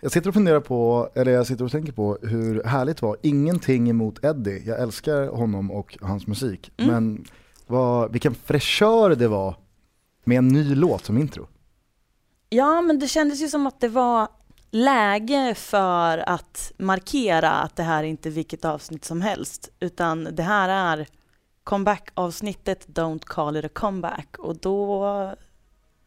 Jag sitter och funderar på, eller jag sitter och tänker på hur härligt det var. Ingenting emot Eddie, jag älskar honom och hans musik. Mm. Men vad, vilken fräschör det var med en ny låt som intro. Ja, men det kändes ju som att det var läge för att markera att det här är inte vilket avsnitt som helst, utan det här är comeback-avsnittet Don't call it a comeback och då,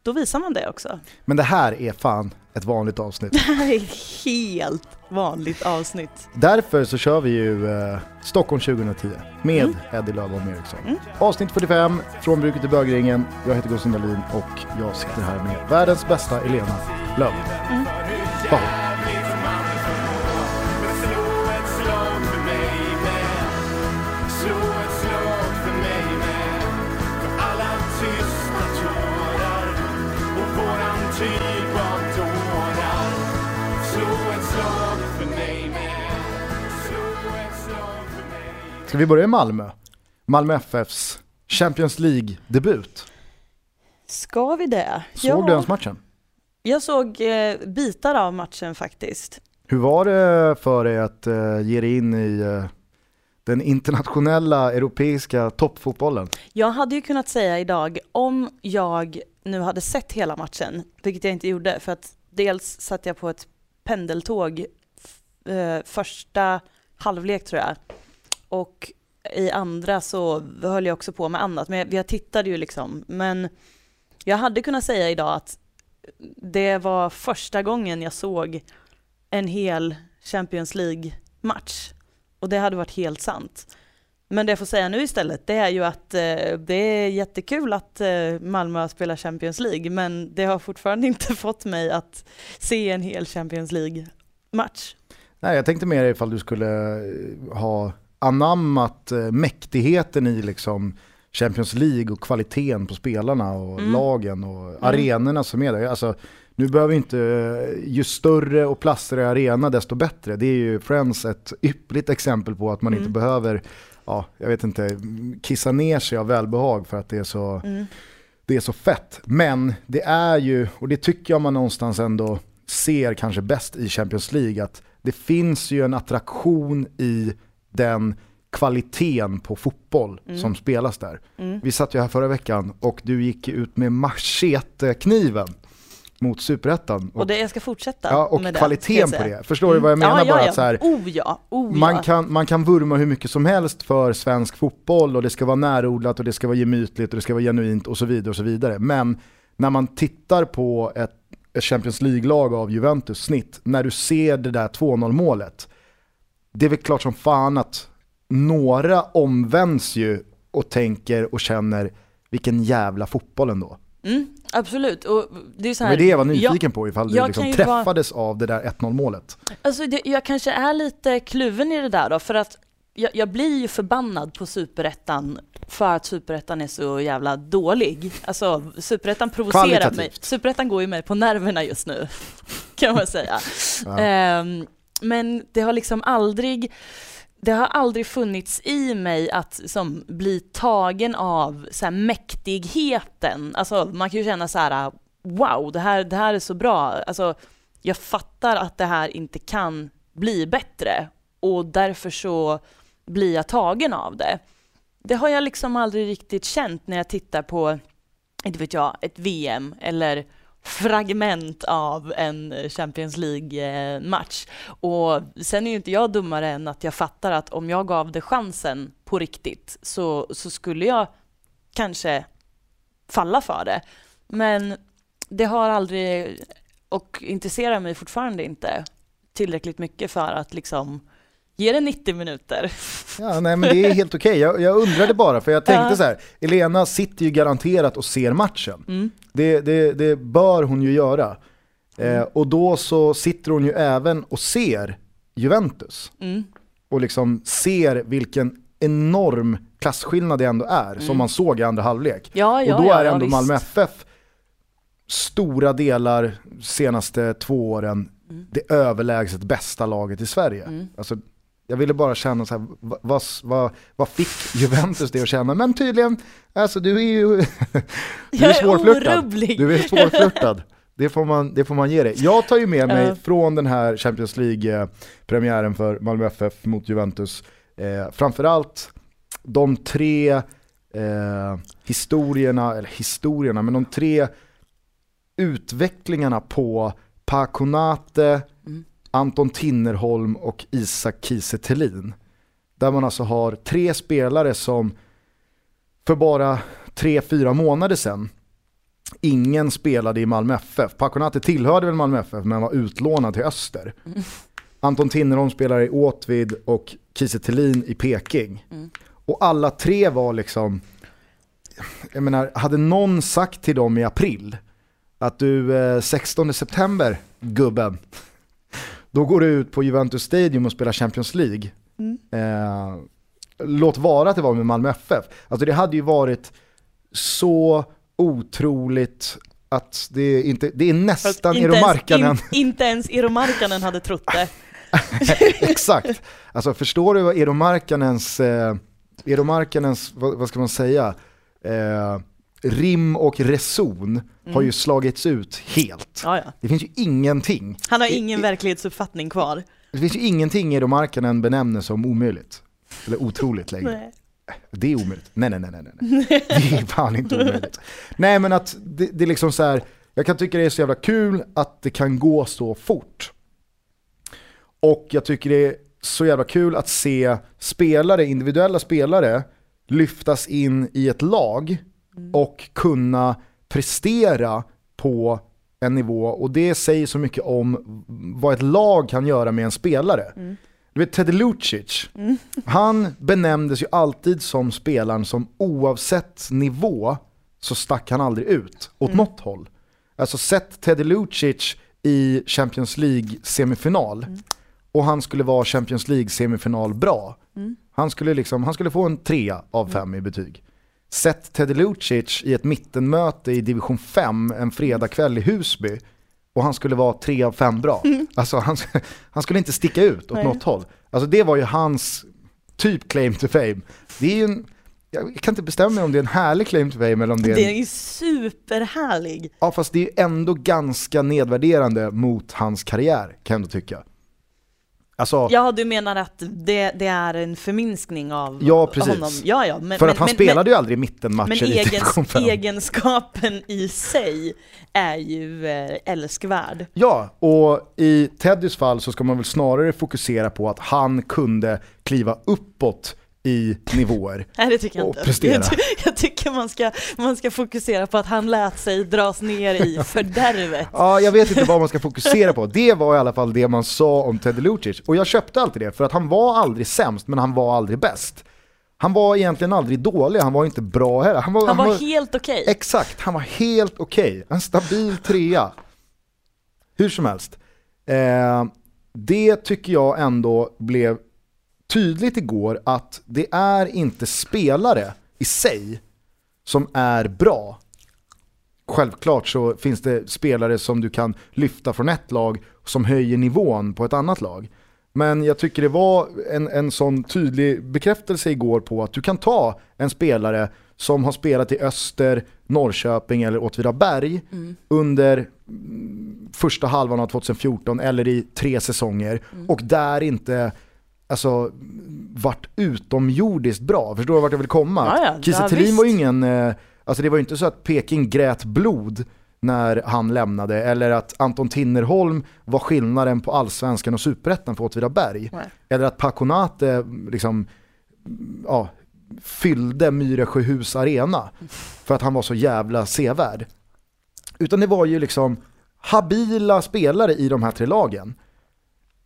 då visar man det också. Men det här är fan ett vanligt avsnitt. Det här är ett helt vanligt avsnitt. Därför så kör vi ju eh, Stockholm 2010 med Mm. Eddie Löfholm Eriksson. Mm. Avsnitt 45, från bruket till bögringen. Jag heter Gustav Dahlin och jag sitter här med världens bästa Elena Löv. Mm. Ska vi börja i Malmö? Malmö FFs Champions League-debut. Ska vi det? Såg du ens matchen? Jag såg eh, bitar av matchen faktiskt. Hur var det för dig att eh, ge dig in i eh, den internationella europeiska toppfotbollen? Jag hade ju kunnat säga idag om jag nu hade sett hela matchen, vilket jag inte gjorde för att dels satt jag på ett pendeltåg eh, första halvlek tror jag och i andra så höll jag också på med annat, men jag, jag tittade ju liksom. Men jag hade kunnat säga idag att det var första gången jag såg en hel Champions League-match och det hade varit helt sant. Men det jag får säga nu istället, det är ju att eh, det är jättekul att eh, Malmö spelar Champions League, men det har fortfarande inte fått mig att se en hel Champions League-match. Nej, jag tänkte mer ifall du skulle eh, ha anammat eh, mäktigheten i liksom Champions League och kvaliteten på spelarna och Mm. lagen och arenorna som är där. Alltså, nu behöver inte, eh, ju större och plassigare arena desto bättre. Det är ju Friends ett ypperligt exempel på att man inte Mm. behöver, ja, jag vet inte, kissa ner sig av välbehag för att det är så Mm. det är så fett. Men det är ju, och det tycker jag man någonstans ändå ser kanske bäst i Champions League, att det finns ju en attraktion i den kvaliteten på fotboll Mm. som spelas där. Mm. Vi satt ju här förra veckan och du gick ut med machetekniven mot superettan. Och det, jag ska fortsätta ja, och med det, kvaliteten jag på det. Förstår du vad jag Mm. menar? Ja, ja, bara ja. att så här, Oh ja, oh man, kan, man kan vurma hur mycket som helst för svensk fotboll och det ska vara närodlat och det ska vara gemytligt och det ska vara genuint och så vidare. och så vidare. Men när man tittar på ett, ett Champions League-lag av Juventus snitt, när du ser det där 2-0 målet, det är väl klart som fan att några omvänds ju och tänker och känner vilken jävla fotboll ändå. Mm, absolut. Och det är så här, var det jag var nyfiken på ifall du jag liksom träffades av det där 1-0 målet. Alltså det, jag kanske är lite kluven i det där då, för att jag, jag blir ju förbannad på superettan för att superettan är så jävla dålig. Alltså superettan provocerar mig. Superettan går ju mig på nerverna just nu, kan man säga. Ja. Ehm, men det har liksom aldrig, det har aldrig funnits i mig att som, bli tagen av så här, mäktigheten. Alltså man kan ju känna så här, wow, det här, det här är så bra. Alltså, jag fattar att det här inte kan bli bättre och därför så blir jag tagen av det. Det har jag liksom aldrig riktigt känt när jag tittar på, inte vet jag, ett VM eller fragment av en Champions League-match. Och sen är ju inte jag dummare än att jag fattar att om jag gav det chansen på riktigt så, så skulle jag kanske falla för det. Men det har aldrig, och intresserar mig fortfarande inte tillräckligt mycket för att liksom ge det 90 minuter. Ja, nej men det är helt okej. Jag, jag undrade bara, för jag tänkte Ja. så här, Elena sitter ju garanterat och ser matchen. Mm. Det, det, det bör hon ju göra. Mm. Eh, och då så sitter hon ju även och ser Juventus. Mm. Och liksom ser vilken enorm klasskillnad det ändå är, som man såg i andra halvlek. Ja, ja, och då är ändå. Malmö FF stora delar senaste två åren Mm. det överlägset bästa laget i Sverige. Mm. Alltså, jag ville bara känna så här, vad, vad, vad, fick Juventus det att känna? Men tydligen, alltså du är ju du är svårflörtad. Du är svårflörtad. Det får, man, det får man ge dig. Jag tar ju med mig från den här Champions League-premiären för Malmö FF mot Juventus, eh, framförallt de tre eh, historierna, eller historierna, men de tre utvecklingarna på Paconate. Anton Tinnerholm och Isak Kiese. Där man alltså har tre spelare som för bara tre, fyra månader sedan ingen spelade i Malmö FF. Paconate tillhörde väl Malmö FF men var utlånad till Öster. Anton Tinnerholm spelar i Åtvid och Kiese i Peking. Mm. Och alla tre var liksom, jag menar, hade någon sagt till dem i april att du eh, 16 september, gubben, då går du ut på Juventus Stadium och spelar Champions League. Mm. Eh, låt vara att det var med Malmö FF. Alltså det hade ju varit så otroligt att det, inte, det är nästan inte, Eero Markkanen. in, inte ens Eero Markkanen hade trott det. Exakt. Alltså förstår du vad Eero Markkanens, eh, Eero Markkanens vad, vad ska man säga, eh, rim och reson har ju slagits ut helt. Ja, ja. Det finns ju ingenting. Han har I- ingen i- verklighetsuppfattning kvar. Det finns ju ingenting Eero Markkanen benämner som omöjligt. Eller otroligt längre. Det är omöjligt. Nej, nej, nej, nej, nej. Det är fan inte omöjligt. Nej, men att det, det är liksom så här, jag kan tycka det är så jävla kul att det kan gå så fort. Och jag tycker det är så jävla kul att se spelare, individuella spelare, lyftas in i ett lag och kunna prestera på en nivå. Och det säger så mycket om vad ett lag kan göra med en spelare. Du vet Teddy Lucic, han benämndes ju alltid som spelaren som oavsett nivå så stack han aldrig ut åt något håll. Alltså sett Teddy Lucic i Champions League-semifinal och han skulle vara Champions League-semifinal bra. Han, skulle liksom, han skulle få en trea av fem i betyg. Sett Teddy Lucic i ett mittenmöte i division 5 en fredagkväll i Husby och han skulle vara tre av fem bra. Alltså han, han skulle inte sticka ut åt Nej. något håll. Alltså det var ju hans typ claim to fame. Det är ju en, jag kan inte bestämma mig om det är en härlig claim to fame eller om det är en, Det är superhärlig. Ja fast det är ju ändå ganska nedvärderande mot hans karriär kan jag ändå tycka. Alltså, Ja, du menar att det, det är en förminskning av Ja, precis. honom? Ja, ja. Men, för men, att han men, spelade men, ju aldrig mittenmatcher men i division egens, 5. egenskapen i sig är ju eh, älskvärd. Ja, och i Teddys fall så ska man väl snarare fokusera på att han kunde kliva uppåt i nivåer. Nej, det tycker jag Och inte. prestera. Jag, ty- jag tycker man ska, man ska fokusera på att han lät sig dras ner i fördärvet. Ja, jag vet inte vad man ska fokusera på. Det var i alla fall det man sa om Teddy Lucic. Och jag köpte alltid det, för att han var aldrig sämst, men han var aldrig bäst. Han var egentligen aldrig dålig, han var inte bra heller. Han var, Han var helt okej. Exakt, han var helt okej. En stabil trea. Hur som helst. Eh, det tycker jag ändå blev tydligt igår att det är inte spelare i sig som är bra. Självklart så finns det spelare som du kan lyfta från ett lag som höjer nivån på ett annat lag. Men jag tycker det var en, en sån tydlig bekräftelse igår på att du kan ta en spelare som har spelat i Öster, Norrköping eller Åtvidaberg under mm, första halvan av 2014 eller i tre säsonger och där inte alltså, varit utomjordiskt bra. Förstår du vart jag vill komma? Ja, ja, Kiese ja, Thelin var ju ingen, eh, alltså det var ju inte så att Peking grät blod när han lämnade eller att Anton Tinnerholm var skillnaden på allsvenskan och superettan för Åtvidaberg. Eller att Paconate liksom, ja, fyllde Myresjöhus arena för att han var så jävla sevärd. Utan det var ju liksom habila spelare i de här tre lagen.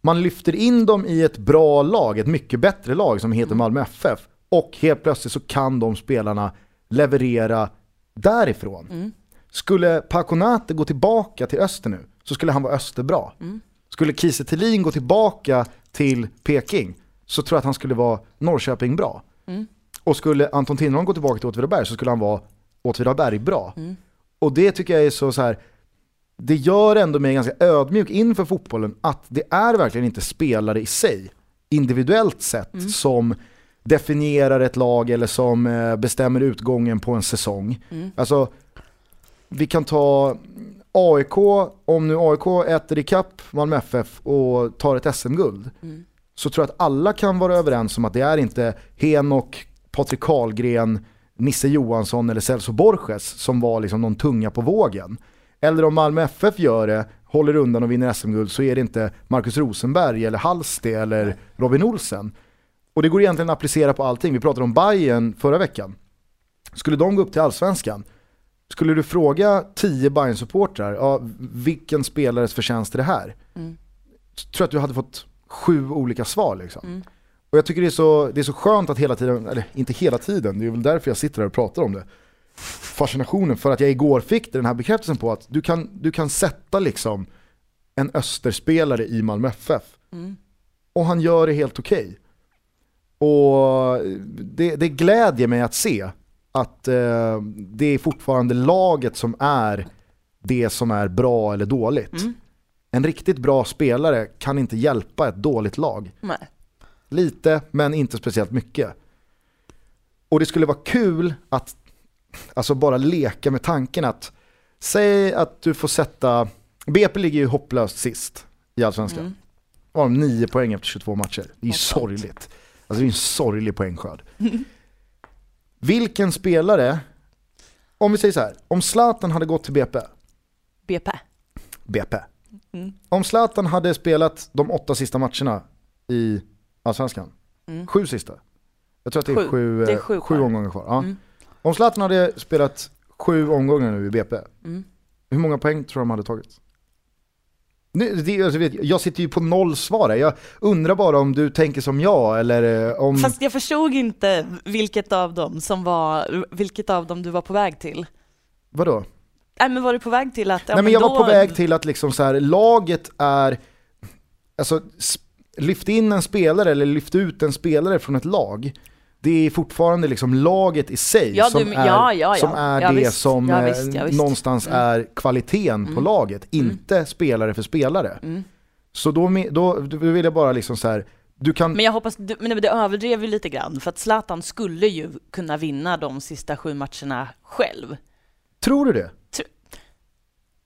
Man lyfter in dem i ett bra lag, ett mycket bättre lag som heter Malmö FF. Och helt plötsligt så kan de spelarna leverera därifrån. Skulle Paconate gå tillbaka till Öster nu så skulle han vara Österbra. Skulle Kiese Thelin gå tillbaka till Peking så tror jag att han skulle vara Norrköping bra. Och skulle Anton Tinnerholm gå tillbaka till Åtvidaberg så skulle han vara Åtvidaberg bra. Och det tycker jag är så, så här. Det gör ändå mig ganska ödmjuk inför fotbollen att det är verkligen inte spelare i sig, individuellt sett, som definierar ett lag eller som eh, bestämmer utgången på en säsong. Alltså, vi kan ta AIK, om nu AIK äter ikapp Malmö FF och tar ett SM-guld, Mm. så tror jag att alla kan vara överens om att det är inte Henok, Patrik Karlgren, Nisse Johansson eller Celso Borges som var liksom någon tunga på vågen. Eller om Malmö FF gör det, håller undan och vinner SM-guld så är det inte Marcus Rosenberg eller Halsti eller Robin Olsen. Och det går egentligen att applicera på allting. Vi pratade om Bayern förra veckan. Skulle de gå upp till allsvenskan, skulle du fråga 10 bayern supportrar ja, vilken spelares förtjänst är det här? Mm. Så tror jag att du hade fått sju olika svar liksom. Mm. Och jag tycker det är, så, det är så skönt att hela tiden, eller inte hela tiden, det är väl därför jag sitter här och pratar om det. Fascinationen för att jag igår fick den här bekräftelsen på att du kan, du kan sätta liksom en österspelare i Malmö FF Mm. och han gör det helt okej. Och det, det glädjer mig att se att eh, det är fortfarande laget som är det som är bra eller dåligt. Mm. En riktigt bra spelare kan inte hjälpa ett dåligt lag. Nej. Lite, men inte speciellt mycket. Och det skulle vara kul att alltså bara leka med tanken att säg att du får sätta, BP ligger ju hopplöst sist i Allsvenskan. Mm. Har de nio poäng efter 22 matcher. Det är ju sorgligt. Alltså det är en sorglig poängskörd. Vilken spelare, om vi säger så här, om Zlatan hade gått till BP, BP. BP. Mm. Om Zlatan hade spelat de åtta sista matcherna i Allsvenskan, Mm. sju sista. Jag tror att det är Sju. sju, Det är eh, sju sju omgångar kvar. Ja. Mm. Om Zlatan hade spelat sju omgångar nu i BP, Mm. hur många poäng tror du de hade tagit? Nu, det, alltså, vet, jag, sitter ju på noll svar här. Jag undrar bara om du tänker som jag eller eh, om... Fast jag förstod inte vilket av dem som var, vilket av dem du var på väg till. Vadå? Nej men var du på väg till att, ja, Nej men jag då, var på väg till att liksom så här, laget är, alltså lyft in en spelare eller lyft ut en spelare från ett lag. Det är fortfarande liksom laget i sig Ja, som du- är, ja, ja, som är det visst. som eh, visst, visst. någonstans Mm. är kvaliteten på Mm. laget, inte spelare för spelare. Mm. Så då, då, då vill jag bara liksom så här, du kan, Men jag hoppas, du- men det överdrev ju lite grann, för att Zlatan skulle ju kunna vinna de sista sju matcherna själv. tror du det?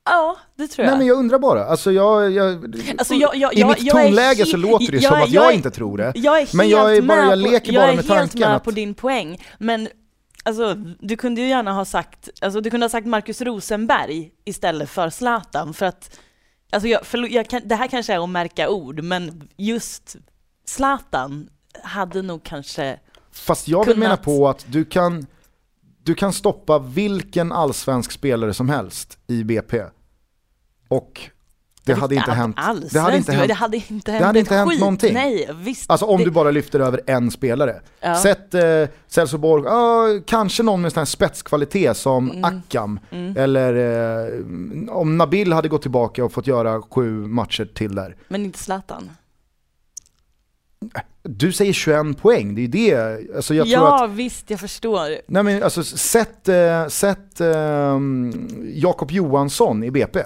Ja, det tror jag. Nej men jag undrar bara, alltså jag, jag, Alltså, jag- jag- i mitt tonläge så låter det som att jag, inte tror det. Jag är Men jag är bara- med jag leker på, bara jag är med helt tanken med att- på din poäng, men alltså, du kunde ju gärna ha sagt, alltså, du kunde ha sagt Marcus Rosenberg istället för Zlatan, för att, alltså, jag, förlo- jag kan, det här kanske är att märka ord, men just Zlatan hade nog kanske, Fast jag vill mena kunnat- på att du kan, du kan stoppa vilken allsvensk spelare som helst i BP. Och det hade inte hänt. Det hade inte hänt. det hade inte hänt, hade ett inte hänt skit. någonting. Nej, visst. Alltså om det, du bara lyfter över en spelare. ja. Sätt eh, Celso Borg, ja, kanske någon med sån här spetskvalitet som Mm. Akam. Mm. Eller eh, om Nabil hade gått tillbaka och fått göra sju matcher till där. Men inte Zlatan. Du säger 21 poäng, det är ju det. Alltså jag tror ja, att visst, jag förstår. Nej men alltså sätt, eh, sätt eh, Jakob Johansson i BP.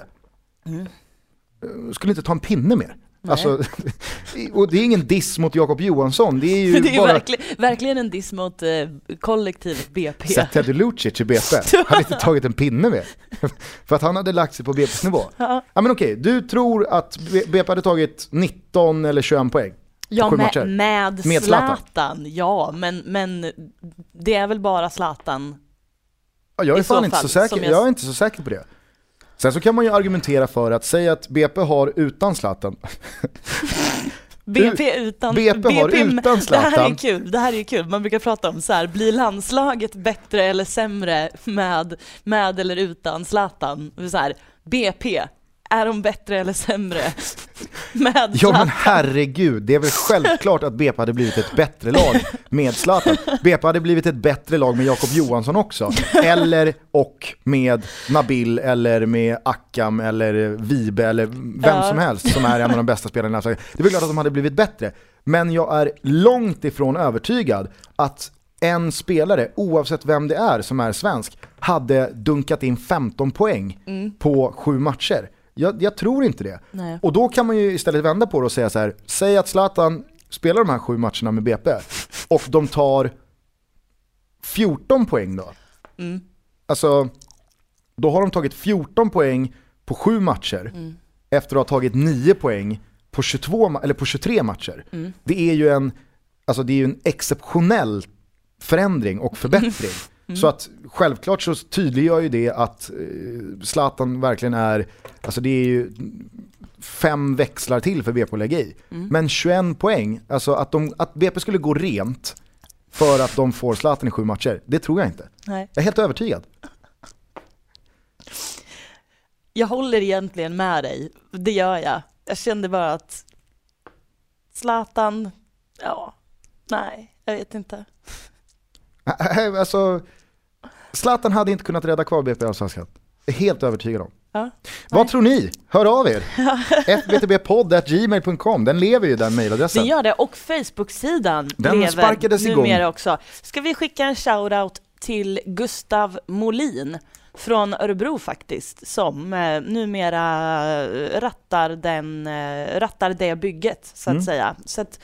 Mm. Eh, Skulle inte ta en pinne mer. Nej. Alltså, och det är ingen diss mot Jakob Johansson, det är ju det är bara verkligen, verkligen en diss mot eh, kollektivet BP. Sätt Teddy Lucic i BP, hade inte tagit en pinne mer. För att han hade lagt sig på BP's nivå. Ja, Ja men okej, du tror att BP hade tagit 19 eller 21 poäng? Ja med, med, Med Zlatan. Zlatan, ja, men, men det är väl bara Zlatan. Ja, jag är fan inte så säker, jag... jag- är inte så säker på det. Sen så kan man ju argumentera för att säga att BP har utan Zlatan, BP utan... BP har utan Det här är Zlatan. kul, det här är kul. Man brukar prata om så här, blir landslaget bättre eller sämre med, med eller utan Zlatan? Så här, BP, är de bättre eller sämre med Ja men herregud, det är väl självklart att BP hade blivit ett bättre lag med Zlatan. BP hade blivit ett bättre lag med Jakob Johansson också. Eller och med Nabil eller med Akam eller Vibe eller vem Ja. som helst som är en av de bästa spelarna i. Det är väl klart att de hade blivit bättre. Men jag är långt ifrån övertygad att en spelare, oavsett vem det är som är svensk, hade dunkat in 15 poäng Mm. på sju matcher. Jag, jag tror inte det. Nej. Och då kan man ju istället vända på det och säga så här, säg att Zlatan spelar de här sju matcherna med BP och de tar 14 poäng då. Mm. Alltså, då har de tagit 14 poäng på sju matcher Mm. efter att ha tagit nio poäng på, 22, ma- eller på 23 matcher. Mm. Det är ju en, alltså det är ju en exceptionell förändring och förbättring. Mm. Så att självklart så tydliggör ju det att eh, Zlatan verkligen är, alltså det är ju fem växlar till för BP att lägga i. Mm. Men 21 poäng, alltså att, de, att BP skulle gå rent för att de får Zlatan i sju matcher, det tror jag inte. Nej. Jag är helt övertygad. Jag håller egentligen med dig, det gör jag. Jag kände bara att Zlatan, ja, nej, jag vet inte. Alltså, Zlatan hade inte kunnat rädda kvar BP i Allsvenskan. Helt övertygad om. Ja. Vad tror ni? Hör av er! fbtbpodd.gmail.com, den lever ju den mejladressen. gör det, och Facebook-sidan Den lever sparkades igång. numera också. Ska vi skicka en shout-out till Gustav Molin från Örebro faktiskt, som eh, numera eh, rattar, den, eh, rattar det bygget så att Mm. säga. Så att,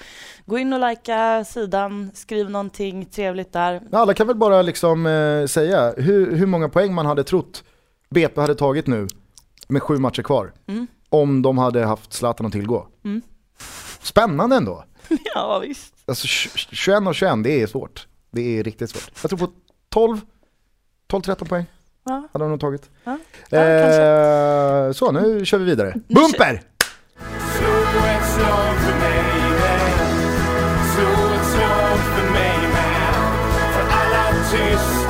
gå in och likea sidan, skriv någonting trevligt där. Alla kan väl bara liksom eh, säga hur, hur många poäng man hade trott BP hade tagit nu med sju matcher kvar. Mm. Om de hade haft Zlatan att tillgå. Mm. Spännande ändå. Ja visst. Alltså tj- 21 och 21, det är svårt. Det är riktigt svårt. Jag tror på 12, 12-13 poäng Ja. hade de nog tagit. Ja. Ja, eh, så, nu kör vi vidare. Bumper! Slå ett slag för mig med för alla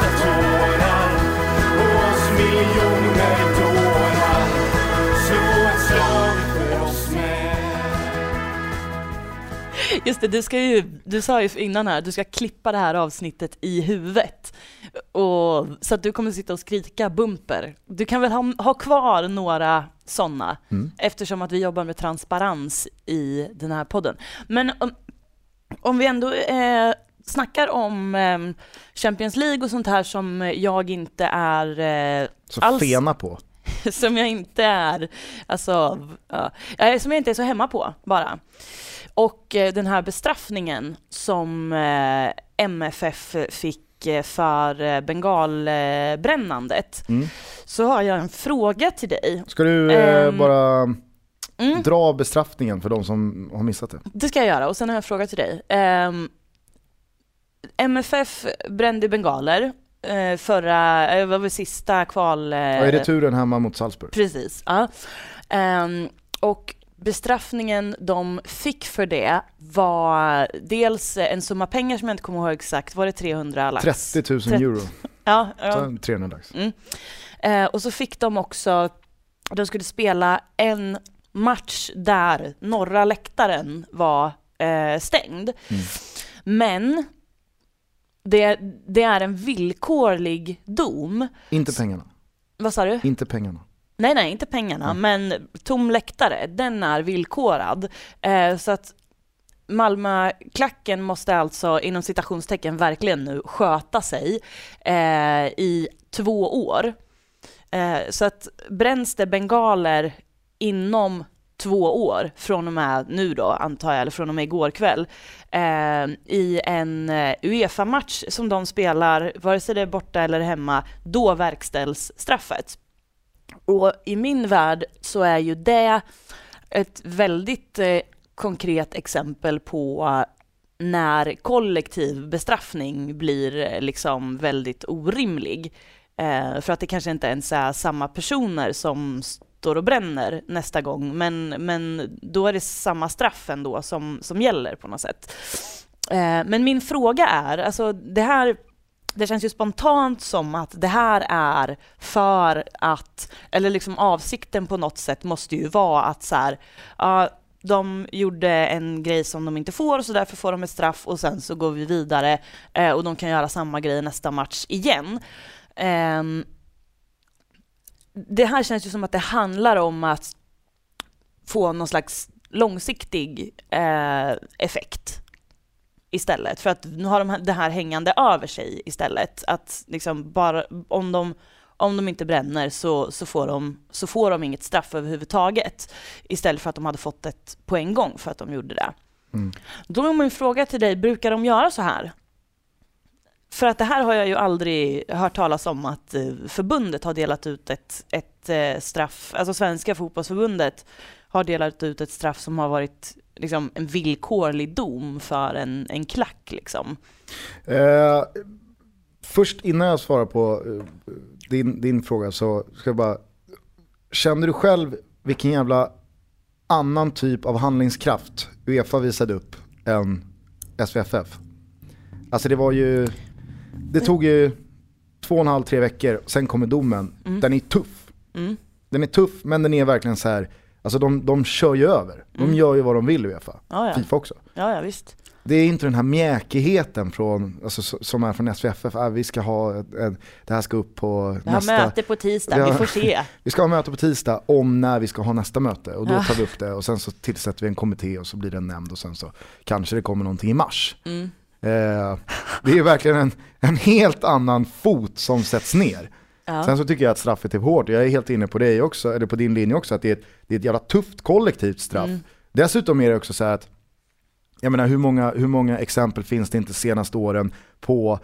Just det, du, ska ju, du sa ju innan här, du ska klippa det här avsnittet i huvudet. Och, så att du kommer sitta och skrika bumper. Du kan väl ha, ha kvar några sådana, Mm. eftersom att vi jobbar med transparens i den här podden. Men om, om vi ändå eh, snackar om eh, Champions League och sånt här som jag inte är eh, Så Alls. fena på. som jag inte är, alltså, ja, eh, som jag inte är så hemma på bara. Och eh, den här bestraffningen som eh, MFF fick eh, för bengalbrännandet, Mm. så har jag en fråga till dig. Ska du Ehm. bara Mm, dra bestraffningen för de som har missat det? det ska jag göra och sen har jag en fråga till dig. Ehm, MFF brände bengaler förra, var det sista kval... eh, Ja, är det turen hemma mot Salzburg? Precis. Ja. Ehm, och bestraffningen de fick för det var dels en summa pengar som jag inte kommer ihåg exakt, var det 300 lax? 30 000 Trettio- euro, Ja, ja. så 300 lax. Eh, och så fick de också, de skulle spela en match där norra läktaren var eh, stängd. Mm. Men det, det är en villkorlig dom. Inte pengarna, Vad sa du? inte pengarna. Nej, nej, inte pengarna, men tom läktare, den är villkorad. Eh, så att Malmöklacken måste alltså inom citationstecken verkligen nu sköta sig eh, i två år. Eh, så att bränns det bengaler inom två år, från och med nu då antar jag, eller från och med igår kväll, eh, i en eh, Uefa-match som de spelar, vare sig det är borta eller hemma, då verkställs straffet. Och i min värld så är ju det ett väldigt eh, konkret exempel på när kollektiv bestraffning blir eh, liksom väldigt orimlig. Eh, för att det kanske inte ens är samma personer som står och bränner nästa gång, men, men då är det samma straff ändå som, som gäller på något sätt. Eh, men min fråga är, alltså det här det känns ju spontant som att det här är för att, eller liksom avsikten på något sätt måste ju vara att så här, ja, de gjorde en grej som de inte får så därför får de ett straff och sen så går vi vidare uh, och de kan göra samma grej nästa match igen. Um, det här känns ju som att det handlar om att få någon slags långsiktig uh, effekt istället. För att nu har de det här hängande över sig istället. Att liksom bara om de, om de inte bränner så, så, får de, så får de inget straff överhuvudtaget. Istället för att de hade fått ett på en gång för att de gjorde det. Mm. Då är min fråga till dig, brukar de göra så här? för att det här har jag ju aldrig hört talas om att eh, förbundet har delat ut ett, ett eh, straff, alltså Svenska fotbollsförbundet har delat ut ett straff som har varit liksom en villkorlig dom för en, en klack liksom. Eh, först innan jag svarar på eh, din, din fråga så ska jag bara, känner du själv vilken jävla annan typ av handlingskraft Uefa visade upp än SVFF? Alltså det var ju, det tog ju två och en halv, tre veckor, sen kommer domen. Den är tuff. Mm. Den är tuff men den är verkligen så här, alltså de, de kör ju över. De Mm. gör ju vad de vill Uefa. Ja, ja. Fifa också. ja, ja visst. Det är inte den här mjäkigheten från, alltså, som är från SVFF, ah, vi ska ha, ett, det här ska upp på har nästa, möte på tisdag, Ja. vi får se. vi ska ha möte på tisdag om när vi ska ha nästa möte och då tar vi upp det och sen så tillsätter vi en kommitté och så blir det en nämnd och sen så kanske det kommer någonting i mars. Mm. Eh, det är verkligen en, en helt annan fot som sätts ner. Ja. Sen så tycker jag att straffet är för hårt, jag är helt inne på dig också, eller på din linje också, att det är ett, det är ett jävla tufft kollektivt straff. Mm. Dessutom är det också så att, jag menar hur många, hur många exempel finns det inte senaste åren på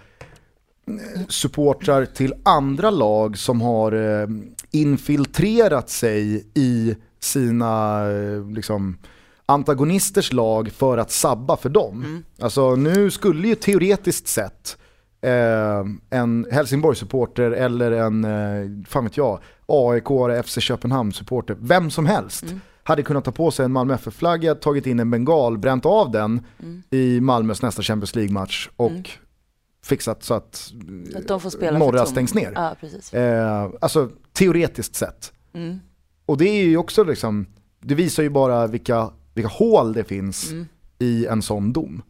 eh, supportrar till andra lag som har eh, infiltrerat sig i sina eh, liksom, antagonisters lag för att sabba för dem. Alltså nu skulle ju teoretiskt sett eh, en Helsingborg-supporter eller en, eh, fan vet jag, AIK, FC Köpenhamn-supporter, vem som helst hade kunnat ta på sig en Malmö FF-flagga, tagit in en bengal, bränt av den i Malmös nästa Champions League-match och fixat så att Att de Norra stängs ner. Precis. Eh, alltså teoretiskt sett. Mm. Och det är ju också liksom, det visar ju bara vilka, vilka hål det finns Mm. i en sån dom.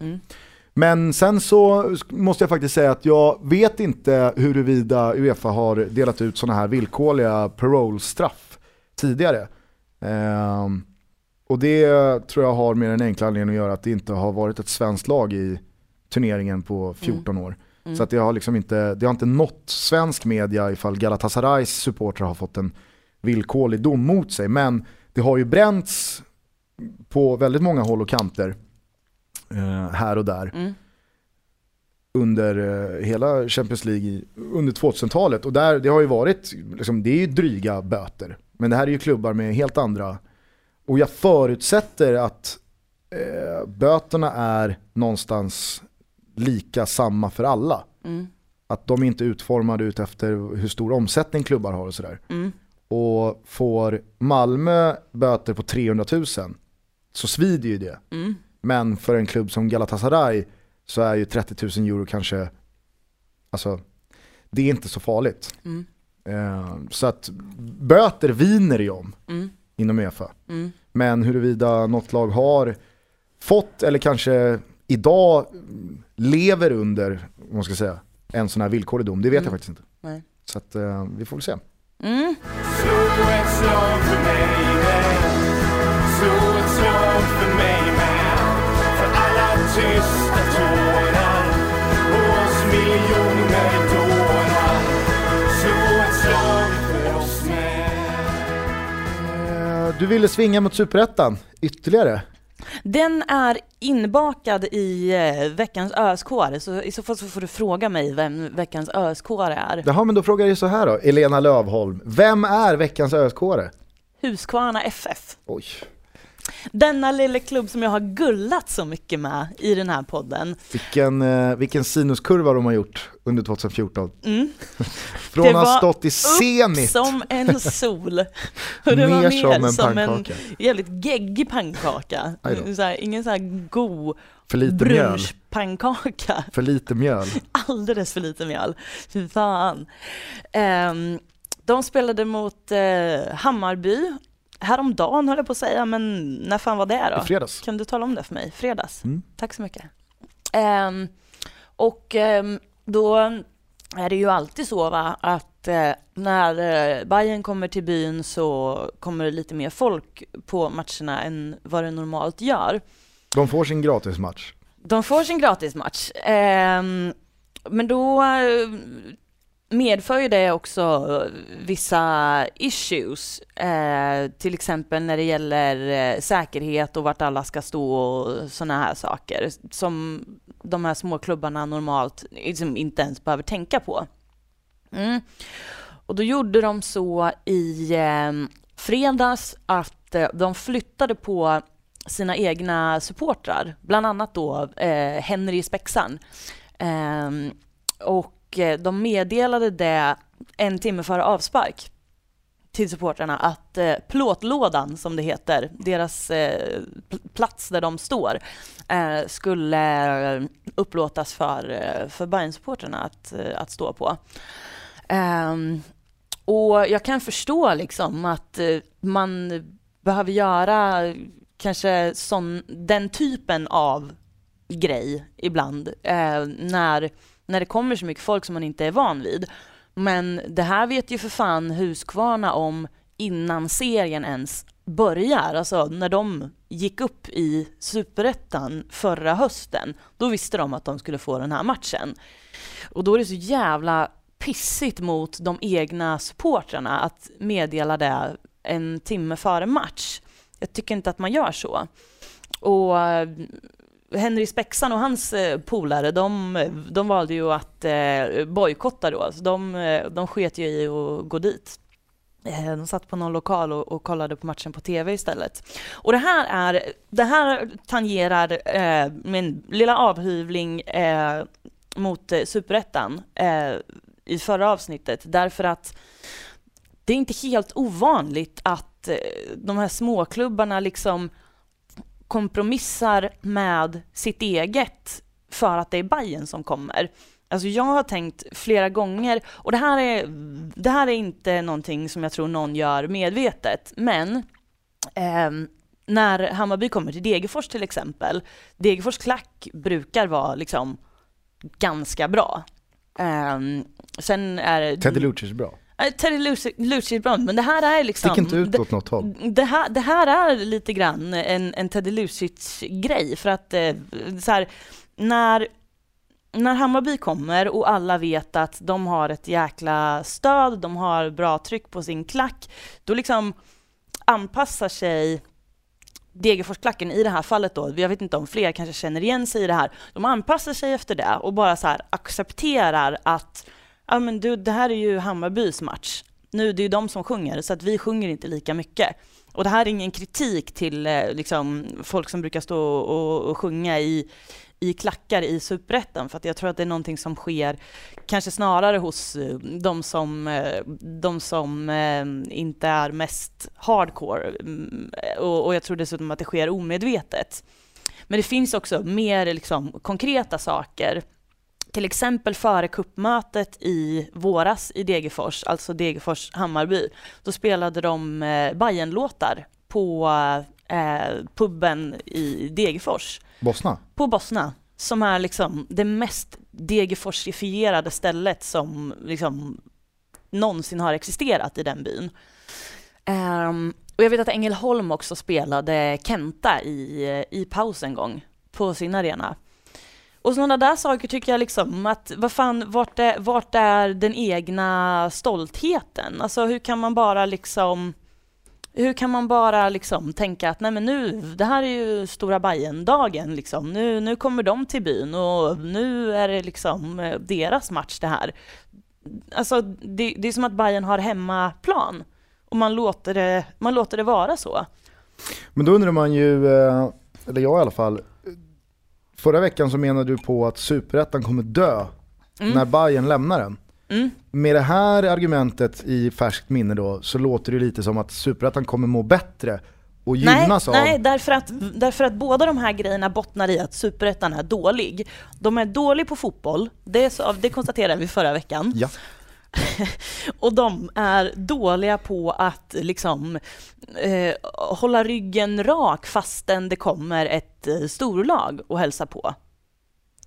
Mm. Men sen så måste jag faktiskt säga att jag vet inte huruvida Uefa har delat ut sådana här villkorliga parole-straff tidigare. Ehm, och det tror jag har med den enkla anledningen att göra att det inte har varit ett svenskt lag i turneringen på 14 år. Mm. Så att det har liksom inte, det har inte nått svensk media ifall Galatasarays supportrar har fått en villkorlig dom mot sig. Men det har ju bränts på väldigt många håll och kanter eh, här och där Mm. under eh, hela Champions League under 2000-talet. Och där, det har ju varit, liksom, det är ju dryga böter. Men det här är ju klubbar med helt andra, och jag förutsätter att eh, böterna är någonstans lika samma för alla. Mm. Att de inte är utformade ut efter hur stor omsättning klubbar har och sådär. Mm. Och får Malmö böter på 300 000 så svider ju det. Mm. Men för en klubb som Galatasaray så är ju 30 000 euro kanske, alltså det är inte så farligt. Mm. Eh, så att böter viner ju om Mm. inom Uefa. Mm. Men huruvida något lag har fått eller kanske idag mm, lever under, vad man ska säga, en sån här villkorlig dom, det vet jag Mm. faktiskt inte. Nej. Så att, eh, vi får väl se. Tysta tårar Och oss miljoner dårar Slå ett slag för oss med Eh, Du ville svinga mot superettan ytterligare. Den är inbakad i eh, veckans ösk så i så fall så får du fråga mig vem veckans ösk är. Jaha, men då frågar jag så här då, Elena Lövholm. Vem är veckans öskåre? Huskvarna FF. Oj. Denna lilla klubb som jag har gullat så mycket med i den här podden. Vilken, eh, vilken sinuskurva de har gjort under 2014. Mm. Från Det att ha var stått i Zenit, som en sol. Och det var ner ner som en som en jävligt geggig pannkaka. Så här, ingen så här god För lite brunchpannkaka. För lite mjöl. alldeles för lite mjöl. Fy fan. Ehm, de spelade mot eh, Hammarby häromdagen höll jag på att säga, men när fan var det I då? fredags. Kan du tala om det för mig? Fredags? Mm. Tack så mycket. Ehm, och ehm, då är det ju alltid så va, att eh, när eh, Bayern kommer till byn så kommer det lite mer folk på matcherna än vad det normalt gör. De får sin gratismatch. De får sin gratismatch. Ehm, men då eh, medför ju det också eh, vissa issues. Eh, till exempel när det gäller eh, säkerhet och vart alla ska stå och sådana här saker. Som de här småklubbarna normalt liksom inte ens behöver tänka på. Mm. Och då gjorde de så i eh, fredags att eh, de flyttade på sina egna supportrar, bland annat då eh, Henry Spexan. Ehm, och och eh, de meddelade det en timme före avspark till supportrarna att eh, plåtlådan, som det heter, deras eh, plats där de står, eh, skulle eh, upplåtas för, eh, för Bayern-supportrarna att, att stå på. Ehm, och jag kan förstå liksom att eh, man behöver göra kanske sån, den typen av grej ibland eh, när, när det kommer så mycket folk som man inte är van vid. Men det här vet ju för fan Huskvarna om innan serien ens börjar. Alltså när de gick upp i superettan förra hösten, då visste de att de skulle få den här matchen. Och då är det så jävla pissigt mot de egna supportrarna att meddela det en timme före match. Jag tycker inte att man gör så. Och Henry Spexan och hans eh, polare, de, de valde ju att eh, bojkotta då. Så de, eh, de sket ju i att gå dit. De satt på någon lokal och, och, kollade på matchen på tv istället. Och det här, är, det här tangerar eh, min lilla avhyvling eh, mot eh, superettan eh, i förra avsnittet, därför att det är inte helt ovanligt att eh, de här småklubbarna liksom kompromissar med sitt eget för att det är Bayern som kommer. Alltså jag har tänkt flera gånger, och det här är, det här är inte någonting som jag tror någon gör medvetet, men eh, när Hammarby kommer till Degerfors till exempel, Degerfors klack brukar vara liksom ganska bra. Eh, sen är... det... Teddy Lucic bra. Terry Lucic är bra, men det här är liksom... Stick inte ut åt något håll. Det här, det här är lite grann en, en Teddy Lucic-grej, för att eh, så här, när, när Hammarby kommer och alla vet att de har ett jäkla stöd, de har bra tryck på sin klack, då liksom anpassar sig Degerforsklacken i det här fallet då, jag vet inte om fler kanske känner igen sig i det här, de anpassar sig efter det och bara så accepterar att ja men du, det här är ju Hammarbys match. Nu, det är ju de som sjunger, så att vi sjunger inte lika mycket. Och det här är ingen kritik till eh, liksom, folk som brukar stå och, och sjunga i, i klackar i superettan, för att jag tror att det är någonting som sker kanske snarare hos eh, de som, eh, de som inte är mest hardcore. Mm, och, och jag tror dessutom att det sker omedvetet. Men det finns också mer liksom, konkreta saker till exempel före kuppmötet i våras i Degerfors, alltså Degerfors-Hammarby, då spelade de eh, Bajen-låtar på eh, puben i Degerfors. Bosna? På Bosna, som är liksom det mest Degerforsifierade stället som liksom någonsin har existerat i den byn. Um, och jag vet att Ängelholm också spelade Kenta i, i paus en gång på sin arena. Och sådana där saker tycker jag liksom att, vad fan, vart är, vart är den egna stoltheten? Alltså hur kan man bara liksom, hur kan man bara liksom tänka att nej men nu, det här är ju stora Bajen-dagen liksom, nu, nu kommer de till byn och nu är det liksom eh, deras match det här. Alltså det, det är som att Bajen har hemmaplan och man låter det, man låter det vara så. Men då undrar man ju, eh, eller jag i alla fall, Förra veckan så menade du på att superettan kommer dö mm. när Bayern lämnar den. Mm. Med det här argumentet i färskt minne då så låter det lite som att superettan kommer må bättre och gynnas nej, av... Nej, därför att, därför att båda de här grejerna bottnar i att superettan är dålig. De är dålig på fotboll, det, så, det konstaterade vi förra veckan. Ja. och de är dåliga på att liksom eh, hålla ryggen rak fastän det kommer ett eh, storlag och hälsa på.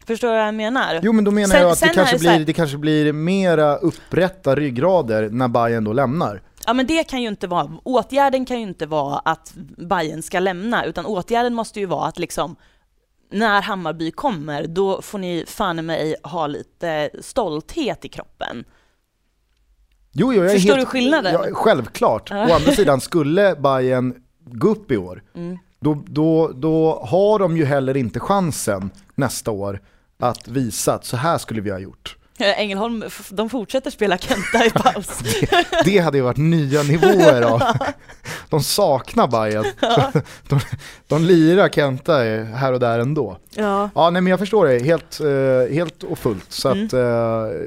Förstår du vad jag menar? Jo men då menar sen, jag att det kanske, blir, här... det kanske blir mera upprätta ryggrader när Bayern då lämnar. Ja men det kan ju inte vara, åtgärden kan ju inte vara att Bayern ska lämna, utan åtgärden måste ju vara att liksom när Hammarby kommer, då får ni fan mig ha lite stolthet i kroppen. Jo, jo, jag Förstår helt, du skillnaden? Ja, självklart. Å andra sidan, skulle Bayern gå upp i år, mm. då, då, då har de ju heller inte chansen nästa år att visa att så här skulle vi ha gjort. Eh, Ängelholm, de fortsätter spela Kenta i paus. Det hade ju varit nya nivåer av. De saknar Bayern. De, de lirar Kenta här och där ändå. ja. Ja, nej men jag förstår det helt, eh, helt och fullt. Så Mm. att eh,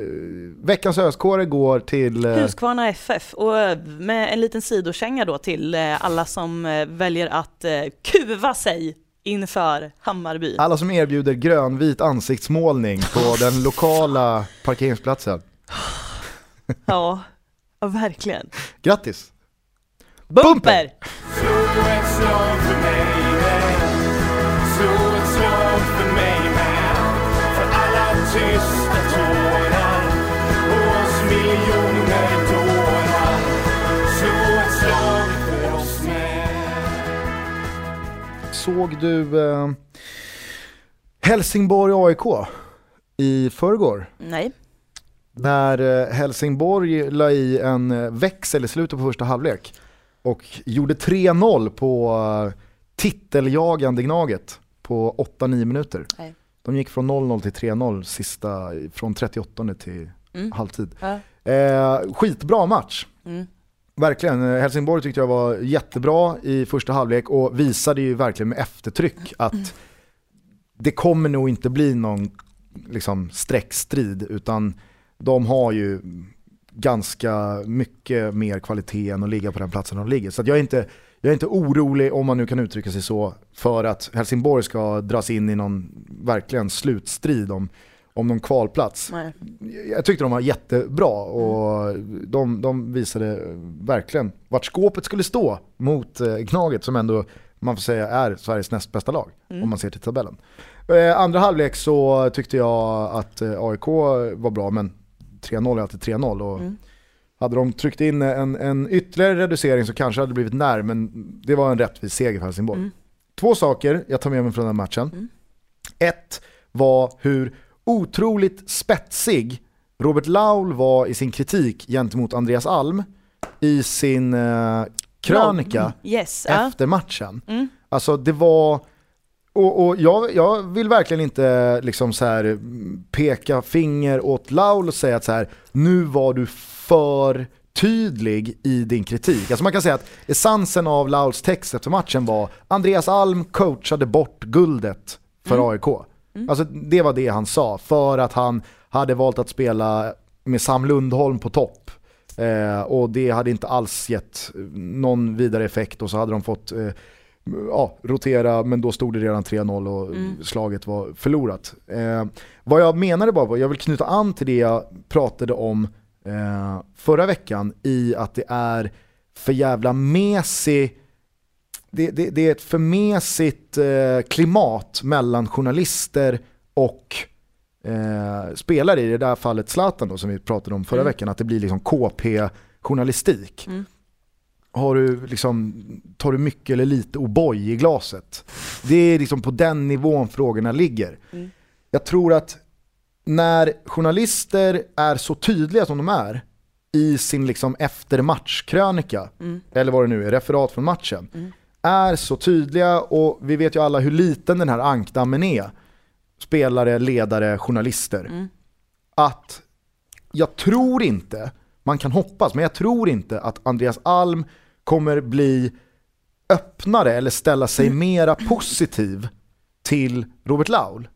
veckans öskåre går till... Huskvarna FF och med en liten sidokänga då till alla som väljer att kuva sig inför Hammarby. alla som erbjuder grönvit ansiktsmålning på den lokala parkeringsplatsen. Ja, ja verkligen. Grattis! Bumper! Slå Såg du eh, Helsingborg-AIK i förrgår? Nej. När eh, Helsingborg la i en eh, växel i slutet på första halvlek och gjorde 3-0 på eh, titeljagande Gnaget på 8-9 minuter. Nej. De gick från 0-0 till 3-0 sista, från 38 till Mm. halvtid. Ja. Eh, skitbra match. Mm. Verkligen, Helsingborg tyckte jag var jättebra i första halvlek och visade ju verkligen med eftertryck att det kommer nog inte bli någon liksom, streckstrid utan de har ju ganska mycket mer kvalitet än att ligga på den platsen de ligger. Så att jag, är inte, jag är inte orolig, om man nu kan uttrycka sig så, för att Helsingborg ska dras in i någon verkligen slutstrid om, om någon kvalplats Nej. jag tyckte de var jättebra och de, de visade verkligen vart skåpet skulle stå mot eh, Gnaget som ändå man får säga är Sveriges näst bästa lag om man ser till tabellen. Eh, andra halvlek så tyckte jag att eh, AIK var bra men 3-0 är alltid 3-0 och Mm. hade de tryckt in en, en ytterligare reducering så kanske det hade blivit när men det var en rättvis seger för Helsingborg. Mm. Två saker jag tar med mig från den här matchen. Mm. Ett var hur otroligt spetsig Robert Laul var i sin kritik gentemot Andreas Alm i sin eh, krönika Mm. Yes. Efter matchen. Mm. Alltså det var, och, och jag, jag vill verkligen inte liksom så här mm, peka finger åt Laul och säga att så här, nu var du för tydlig i din kritik. Alltså man kan säga att essensen av Lauls text efter matchen var Andreas Alm coachade bort guldet för AIK. Alltså det var det han sa, för att han hade valt att spela med Sam Lundholm på topp. Eh, och det hade inte alls gett någon vidare effekt och så hade de fått eh, ja, rotera, men då stod det redan 3-0 och slaget var förlorat. Eh, vad jag menade bara var, jag vill knyta an till det jag pratade om eh, förra veckan i att det är för jävla mesig det, det, det är ett för mesigt eh, klimat mellan journalister och eh, spelare, i det där fallet Zlatan då, som vi pratade om förra Mm. veckan, att det blir liksom KP-journalistik. Mm. Har du liksom, tar du mycket eller lite O'boy i glaset? Det är liksom på den nivån frågorna ligger. Mm. Jag tror att när journalister är så tydliga som de är i sin liksom eftermatchkrönika, Mm. eller vad det nu är, referat från matchen, Mm. Är så tydliga och vi vet ju alla hur liten den här ankdammen är. Spelare, ledare, journalister. Mm. Att jag tror inte, man kan hoppas, men jag tror inte att Andreas Alm kommer bli öppnare eller ställa sig mera positiv till Robert Laul.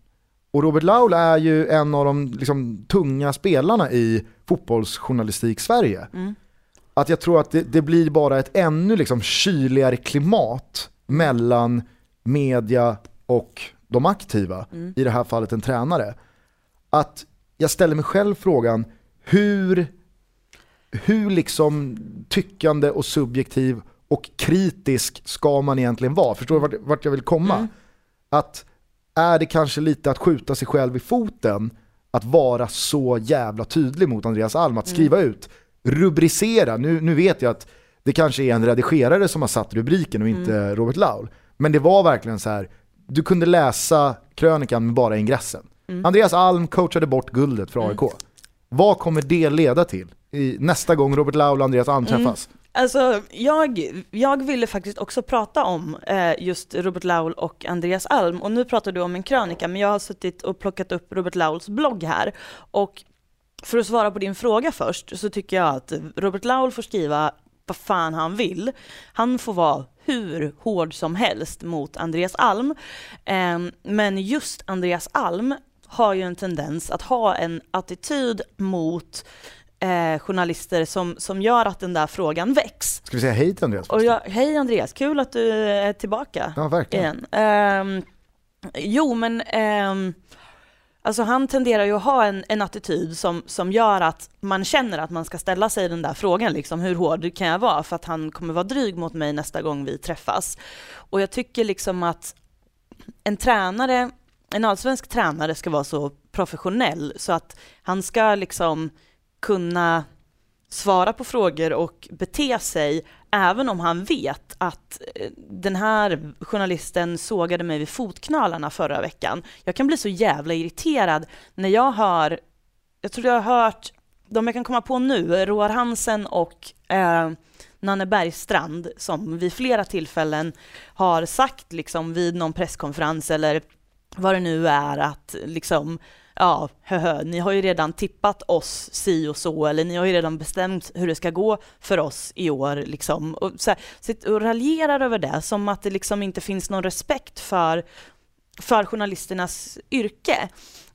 Och Robert Laul är ju en av de liksom, tunga spelarna i fotbollsjournalistik Sverige. Mm. Att jag tror att det, det blir bara ett ännu liksom, kyligare klimat mellan media och de aktiva, Mm. i det här fallet en tränare. Att jag ställer mig själv frågan, hur, hur liksom tyckande och subjektiv och kritisk ska man egentligen vara? Förstår du vart, vart jag vill komma? Mm. Att är det kanske lite att skjuta sig själv i foten att vara så jävla tydlig mot Andreas Alm, att skriva ut, rubricera, nu, nu vet jag att det kanske är en redigerare som har satt rubriken och inte Robert Laul. Men det var verkligen så här, du kunde läsa krönikan med bara ingressen. Andreas Alm coachade bort guldet för AIK. Vad kommer det leda till i nästa gång Robert Laul och Andreas Alm träffas? Alltså, jag, jag ville faktiskt också prata om eh, just Robert Laul och Andreas Alm. Och nu pratar du om en krönika, men jag har suttit och plockat upp Robert Lauls blogg här. Och för att svara på din fråga först, så tycker jag att Robert Laul får skriva vad fan han vill. Han får vara hur hård som helst mot Andreas Alm. Eh, men just Andreas Alm har ju en tendens att ha en attityd mot eh, journalister som, som gör att den där frågan väcks. Ska vi säga hej till Andreas? Och jag, hej Andreas, kul att du är tillbaka Ja, verkligen. igen. Ehm, jo, men ehm, alltså han tenderar ju att ha en, en attityd som, som gör att man känner att man ska ställa sig den där frågan, liksom, hur hård kan jag vara? För att han kommer vara dryg mot mig nästa gång vi träffas. Och jag tycker liksom att en tränare, en allsvensk tränare ska vara så professionell så att han ska liksom kunna svara på frågor och bete sig även om han vet att eh, den här journalisten sågade mig vid fotknölarna förra veckan. Jag kan bli så jävla irriterad när jag hör, jag tror jag har hört, de jag kan komma på nu, Roar Hansen och eh, Nanne Bergstrand som vid flera tillfällen har sagt liksom vid någon presskonferens eller vad det nu är att liksom ja, höhö, ni har ju redan tippat oss si och så, eller ni har ju redan bestämt hur det ska gå för oss i år, liksom. Och, så här, sitter och raljerar över det, som att det liksom inte finns någon respekt för, för journalisternas yrke.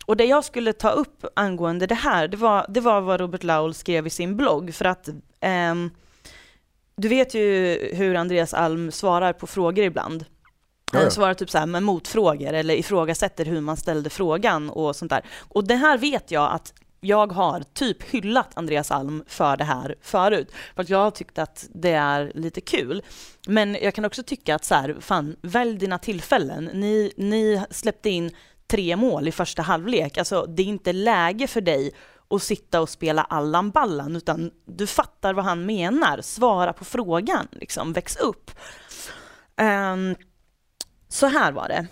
Och det jag skulle ta upp angående det här, det var, det var vad Robert Laul skrev i sin blogg, för att eh, du vet ju hur Andreas Alm svarar på frågor ibland. Ja, ja. Han svarar typ så här med motfrågor eller ifrågasätter hur man ställde frågan och sånt där. Och det här vet jag att jag har typ hyllat Andreas Alm för det här förut. För att jag har tyckt att det är lite kul. Men jag kan också tycka att så här, fan, välj dina tillfällen. Ni, ni släppte in tre mål i första halvlek. Alltså, det är inte läge för dig att sitta och spela Allan Ballan, utan du fattar vad han menar. Svara på frågan, liksom, väx upp. Um, så här var det.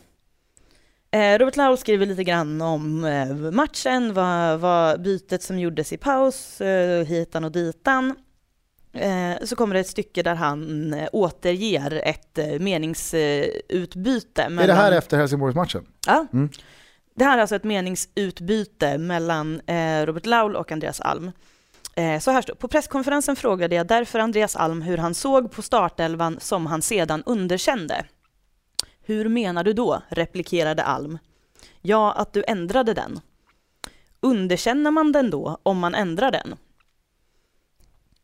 Eh, Robert Laul skriver lite grann om eh, matchen, vad, vad bytet som gjordes i paus, eh, hitan och ditan. Så kommer det ett stycke där han återger ett meningsutbyte. Är det här efter Helsingborgsmatchen? Ja. Mm. Det här är alltså ett meningsutbyte mellan Robert Laul och Andreas Alm. Så här står På presskonferensen frågade jag därför Andreas Alm hur han såg på startelvan som han sedan underkände. Hur menar du då? replikerade Alm. Ja, att du ändrade den. Underkänner man den då om man ändrar den?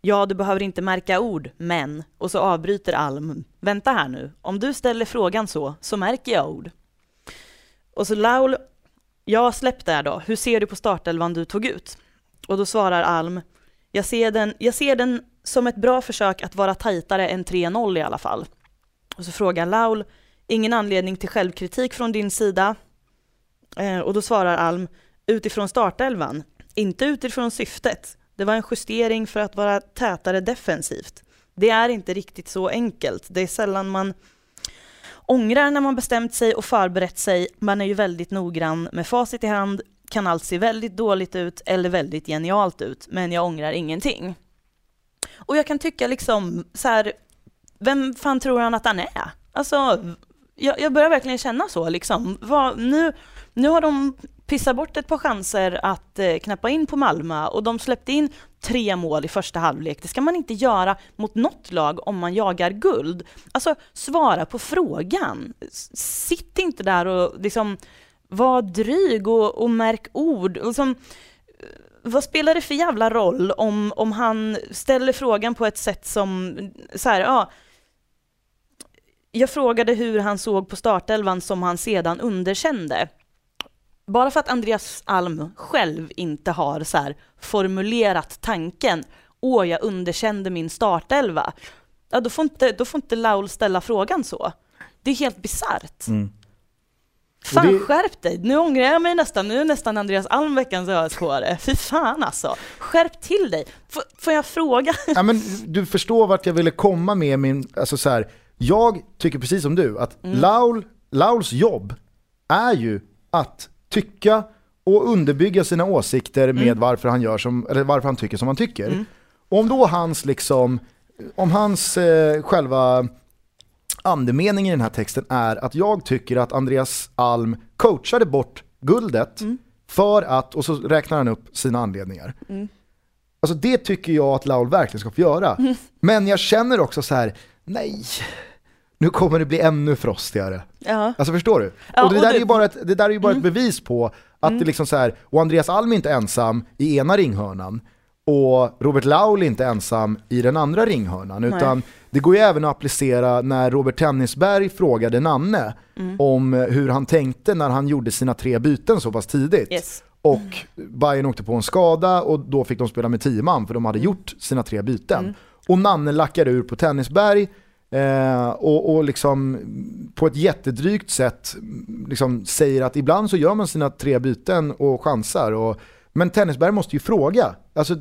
Ja, du behöver inte märka ord, men... Och så avbryter Alm. Vänta här nu, om du ställer frågan så, så märker jag ord. Och så Laul, ja släpp där då, hur ser du på startelvan du tog ut? Och då svarar Alm, jag ser den, jag ser den som ett bra försök att vara tajtare än 3-0 i alla fall. Och så frågar Laul, ingen anledning till självkritik från din sida? Eh, och då svarar Alm, utifrån startelvan, inte utifrån syftet. Det var en justering för att vara tätare defensivt. Det är inte riktigt så enkelt. Det är sällan man ångrar när man bestämt sig och förberett sig. Man är ju väldigt noggrann med facit i hand, kan allt se väldigt dåligt ut eller väldigt genialt ut, men jag ångrar ingenting. Och jag kan tycka liksom så här, vem fan tror han att han är? Alltså, jag, jag börjar verkligen känna så liksom. Vad, nu, nu har de pissat bort ett par chanser att eh, knappa in på Malmö och de släppte in tre mål i första halvlek. Det ska man inte göra mot något lag om man jagar guld. Alltså, svara på frågan. Sitt inte där och liksom var dryg och, och märk ord. Och Liksom, vad spelar det för jävla roll om, om han ställer frågan på ett sätt som, så här, ja, jag frågade hur han såg på startelvan som han sedan underkände. Bara för att Andreas Alm själv inte har så formulerat tanken, åh jag underkände min startelva, ja, då, får inte, då får inte Laul ställa frågan så. Det är helt bisarrt. Mm. Fan det- skärp dig! Nu ångrar jag mig nästan, nu är nästan Andreas Alm veckans ösk Fy fan alltså! Skärp till dig! F- får jag fråga? Ja, men du förstår vart jag ville komma med min, alltså så här, jag tycker precis som du att Laul, Lauls jobb är ju att tycka och underbygga sina åsikter med varför han gör som, eller varför han tycker som han tycker. Och om då hans liksom om hans eh, själva andemening i den här texten är att jag tycker att Andreas Alm coachade bort guldet för att, och så räknar han upp sina anledningar. Alltså det tycker jag att Laul verkligen ska få göra. Men jag känner också så här: nej, nu kommer det bli ännu frostigare. Ja. Alltså förstår du? Ja, och det och där det- är ju bara ett, det där är ju bara ett bevis på att det liksom så här, och Andreas Alm är inte ensam i ena ringhörnan, och Robert Laul är inte ensam i den andra ringhörnan, utan det går ju även att applicera när Robert Tennisberg frågade Nanne om eh, hur han tänkte när han gjorde sina tre byten så pass tidigt. Yes. Och Bayern åkte på en skada och då fick de spela med tio man för de Mm. hade gjort sina tre byten. Och Nanne lackade ur på Tennisberg eh, och, och liksom på ett jättedrygt sätt mm, liksom säger att ibland så gör man sina tre byten och chansar. Och, men Tennisberg måste ju fråga. Alltså,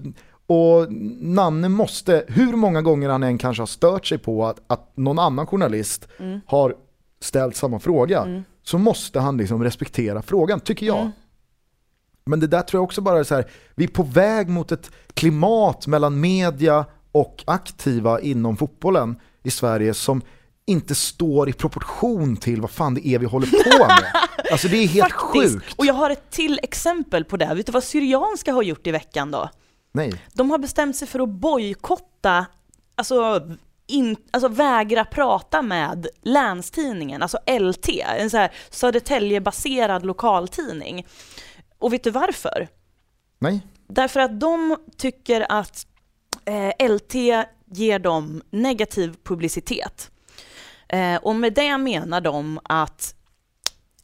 och Nanne måste, hur många gånger han än kanske har stört sig på att, att någon annan journalist har ställt samma fråga, så måste han liksom respektera frågan, tycker jag. Men det där tror jag också bara är så här, vi är på väg mot ett klimat mellan media och aktiva inom fotbollen i Sverige som inte står i proportion till vad fan det är vi håller på med. Alltså det är helt sjukt. Och jag har ett till exempel på det. Vet du vad Syrianska har gjort i veckan då? Nej. De har bestämt sig för att bojkotta, alltså, in, alltså vägra prata med Länstidningen, alltså LT, en så här Södertälje-baserad lokaltidning. Och vet du varför? Nej. Därför att de tycker att eh, LT ger dem negativ publicitet. Eh, och med det menar de att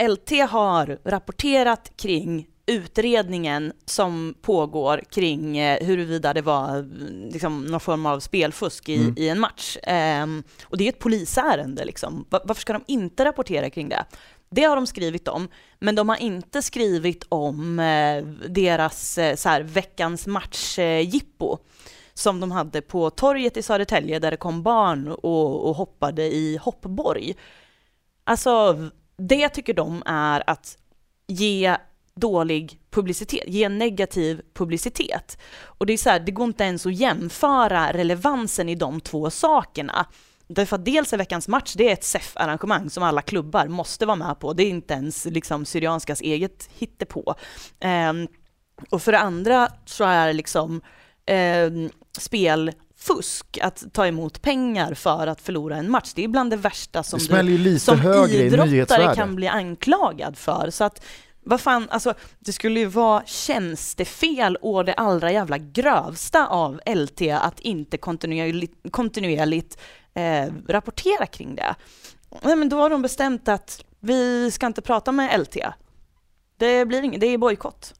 LT har rapporterat kring utredningen som pågår kring eh, huruvida det var mm, liksom, någon form av spelfusk i, i en match. Ehm, och det är ett polisärende. Liksom. Va- Varför ska de inte rapportera kring det? Det har de skrivit om, men de har inte skrivit om eh, deras eh, så här, veckans match-jippo som de hade på torget i Södertälje där det kom barn och, och hoppade i hoppborg. Alltså, det tycker de är att ge dålig publicitet, ge negativ publicitet. Och det är så här, det går inte ens att jämföra relevansen i de två sakerna. Därför att dels är veckans match, det är ett SEF-arrangemang som alla klubbar måste vara med på. Det är inte ens liksom Syrianskas eget hittepå. Ehm, och för det andra så är liksom ehm, spelfusk, att ta emot pengar för att förlora en match, det är bland det värsta som Det du som idrottare kan bli anklagad för. Så att, vad fan, alltså det skulle ju vara tjänstefel och det allra jävla grövsta av LT att inte kontinuerligt, kontinuerligt eh, rapportera kring det. Nej, men då har de bestämt att vi ska inte prata med LT. Det blir inget, det är bojkott.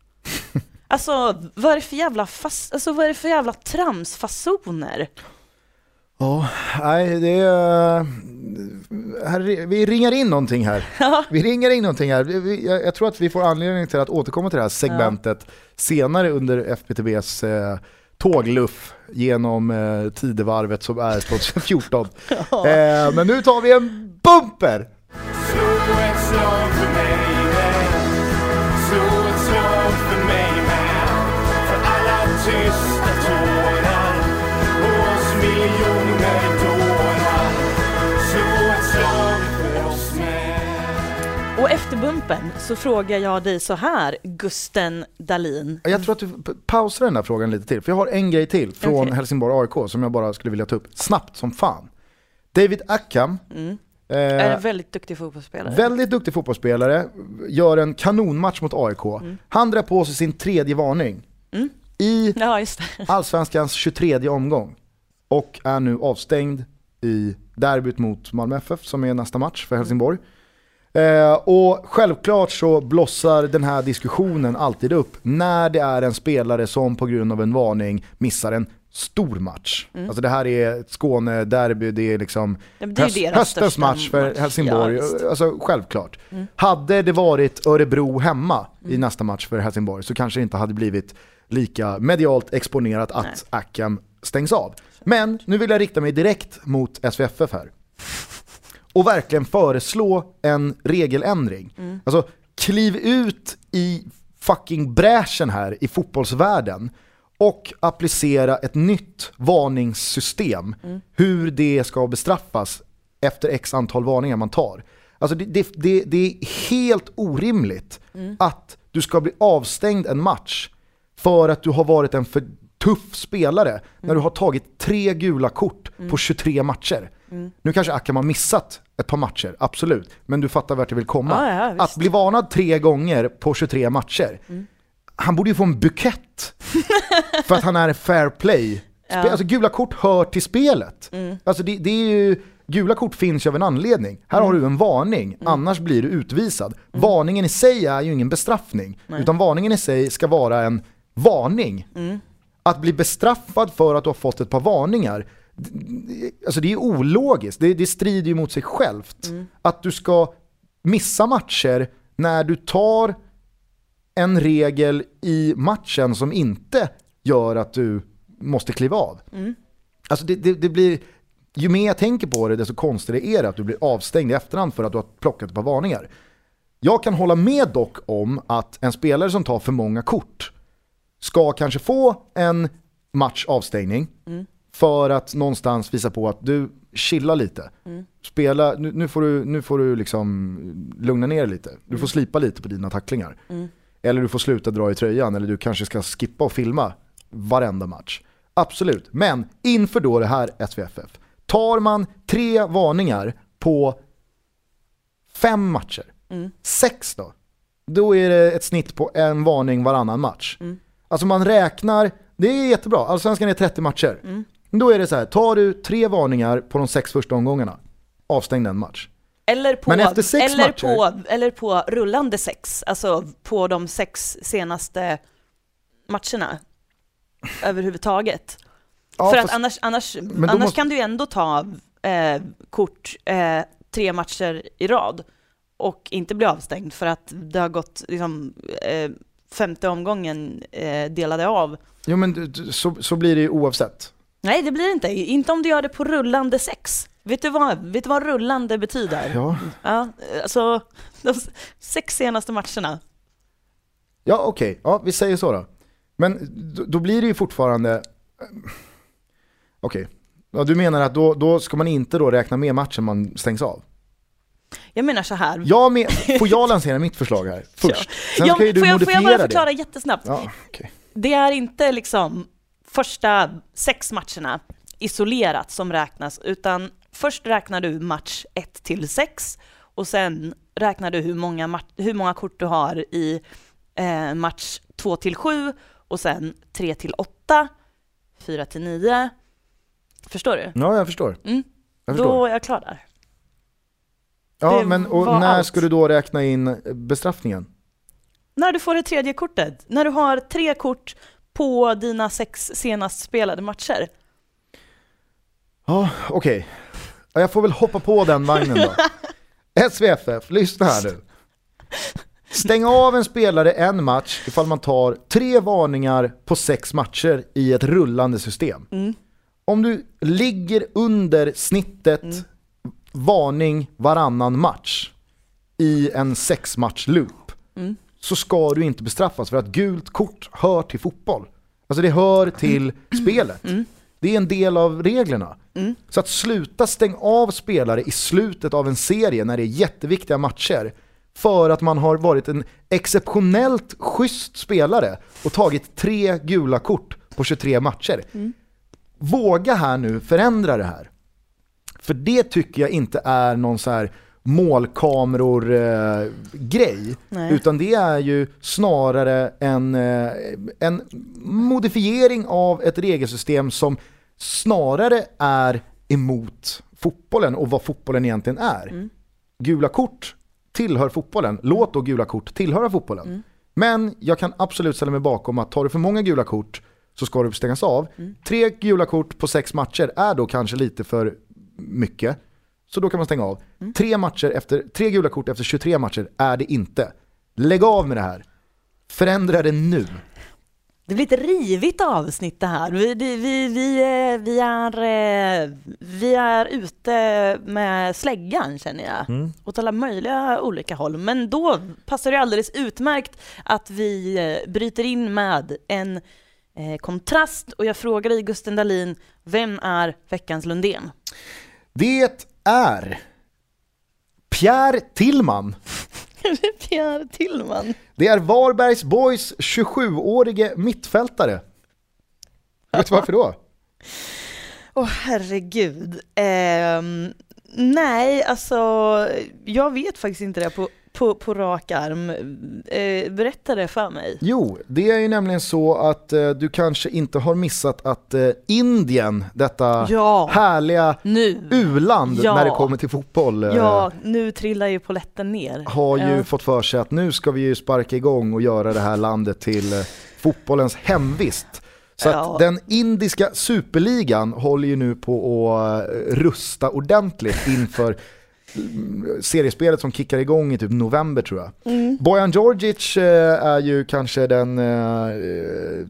Alltså vad är det för jävla, fas, alltså, vad är det för jävla tramsfasoner? Ja, nej det är... Här, vi ringar in någonting här. Vi ringar in någonting här. Vi- Jag, jag tror att vi får anledning till att återkomma till det här segmentet senare under FPTBs eh, tågluff genom eh, tidevarvet som är 2014. eh, men nu tar vi en bumper! Med Och efter bumpen så frågar jag dig så här, Gusten Dalin. Jag tror att du pausar den där frågan lite till, för jag har en grej till från Okej. Helsingborg AIK som jag bara skulle vilja ta upp snabbt som fan. David Ackham, Mm. eh, Är en väldigt duktig fotbollsspelare. Väldigt duktig fotbollsspelare, gör en kanonmatch mot AIK. Han drar på sig sin tredje varning Mm. i Ja. Allsvenskans 23 omgång. Och är nu avstängd i derbyt mot Malmö FF som är nästa match för Helsingborg. Eh, och självklart så blossar den här diskussionen alltid upp när det är en spelare som på grund av en varning missar en stor match. Alltså det här är ett Skåne-derby, det är liksom Ja, det är höst, höstens match för match. Helsingborg. Ja, alltså självklart. Hade det varit Örebro hemma i Mm. nästa match för Helsingborg så kanske det inte hade blivit lika medialt exponerat att Nej. Ackham stängs av. Men nu vill jag rikta mig direkt mot SVFF här. Och verkligen föreslå en regeländring. Mm. Alltså kliv ut i fucking bräschen här i fotbollsvärlden och applicera ett nytt varningssystem. Hur det ska bestraffas efter x antal varningar man tar. Alltså det, det, det, det är helt orimligt att du ska bli avstängd en match för att du har varit en för tuff spelare när du har tagit tre gula kort på 23 matcher. Nu kanske Akam har missat ett par matcher, absolut. Men du fattar vart jag vill komma. Ja, ja, att bli varnad tre gånger på 23 matcher, han borde ju få en bukett för att han är fair play. Spe- Alltså gula kort hör till spelet. Alltså det, det är ju, gula kort finns ju av en anledning. Här har du en varning, annars blir du utvisad. Varningen i sig är ju ingen bestraffning, utan varningen i sig ska vara en varning. Att bli bestraffad för att du har fått ett par varningar, alltså det är ologiskt, det, det strider ju mot sig självt. Att du ska missa matcher när du tar en regel i matchen som inte gör att du måste kliva av. Alltså det, det, det blir, ju mer jag tänker på det desto konstigare är det att du blir avstängd i efterhand för att du har plockat ett par varningar. Jag kan hålla med dock om att en spelare som tar för många kort ska kanske få en match avstängning för att någonstans visa på att du chilla lite. Spela, nu, nu, får du, nu får du liksom lugna ner lite. Du får slipa lite på dina tacklingar. Eller du får sluta dra i tröjan eller du kanske ska skippa och filma varenda match. Absolut, men inför då det här SVFF, tar man tre varningar på fem matcher, sex då, då är det ett snitt på en varning varannan match. Alltså man räknar, det är jättebra, allsvenskan är 30 matcher. Då är det så här, tar du tre varningar på de sex första omgångarna, avstäng den match. Eller på, eller, matcher- på, eller på rullande sex, alltså på de sex senaste matcherna överhuvudtaget. Ja, För fast- att annars, annars, annars måste- kan du ju ändå ta eh, kort eh, tre matcher i rad och inte bli avstängd för att det har gått liksom, eh, femte omgången eh, delade av. Jo men så, så blir det ju oavsett. Nej, det blir inte. Inte om du gör det på rullande sex. Vet du vad, vet du vad rullande betyder? Ja, Ja, alltså de sex senaste matcherna. ja okej, ja, vi säger så då. Men då, då blir det ju fortfarande... Okej, ja, du menar att då, då ska man inte då räkna med matchen man stängs av? Jag menar så här. Jag med, får jag lansera mitt förslag här först? Sen Ja, ska ju du får, jag, får modifiera jag bara förklara det. jättesnabbt? Ja, okej. Det är inte liksom första sex matcherna isolerat som räknas, utan först räknar du match 1 till 6 och sen räknar du hur många, hur många kort du har i eh, match 2 till 7 och sen 3 till 8, 4 till 9. Förstår du? Ja, jag förstår. Mm. Jag förstår. Då är jag klar där. ja, det men och när allt. ska du då räkna in bestraffningen? När du får det tredje kortet, när du har tre kort på dina sex senast spelade matcher. Ja, okej. Ja, Jag får väl hoppa på den vagnen då. SVFF, lyssna här nu. Stäng av en spelare en match ifall man tar tre varningar på sex matcher i ett rullande system. Om du ligger under snittet varning varannan match i en sexmatch loop så ska du inte bestraffas för att gult kort hör till fotboll. Alltså det hör till spelet. Det är en del av reglerna. Så att sluta stäng av spelare i slutet av en serie när det är jätteviktiga matcher för att man har varit en exceptionellt schysst spelare och tagit tre gula kort på 23 matcher. Våga här nu förändra det här. För det tycker jag inte är någon så här målkameror-grej. Nej. utan det är ju snarare en, eh, en modifiering av ett regelsystem som snarare är emot fotbollen och vad fotbollen egentligen är. Gula kort tillhör fotbollen, låt då gula kort tillhöra fotbollen. Men jag kan absolut ställa mig bakom att tar du för många gula kort så ska du stängas av. Tre gula kort på sex matcher är då kanske lite för mycket. Så då kan man stänga av. Tre, matcher efter, tre gula kort efter 23 matcher är det inte. Lägg av med det här. Förändra det nu. Det blir ett rivigt avsnitt det här. Vi, det- vi, vi, eh, vi, är, eh, vi är ute med släggan känner jag. Åt alla möjliga olika håll. Men då passar det alldeles utmärkt att vi eh, bryter in med en kontrast och jag frågar dig Gusten Dahlin, vem är veckans Lundén? Det är Pierre Tillman. Pierre Tillman. Det är Varbergs Boys 27-årige mittfältare. Vet du varför då? Åh herregud. Ehm, nej, alltså jag vet faktiskt inte det på, på, på rak arm. Eh, berätta det för mig. Jo, det är ju nämligen så att eh, du kanske inte har missat att eh, Indien, detta Ja. härliga Nu. u-land Ja. när det kommer till fotboll, eh, Ja, nu trillar ju polletten ner. har ju Ja. fått för sig att nu ska vi ju sparka igång och göra det här landet till eh, fotbollens hemvist. Så Ja. att den indiska superligan håller ju nu på att eh, rusta ordentligt inför seriespelet som kickar igång i typ november tror jag. Mm. Bojan Djordjic eh, är ju kanske den, eh,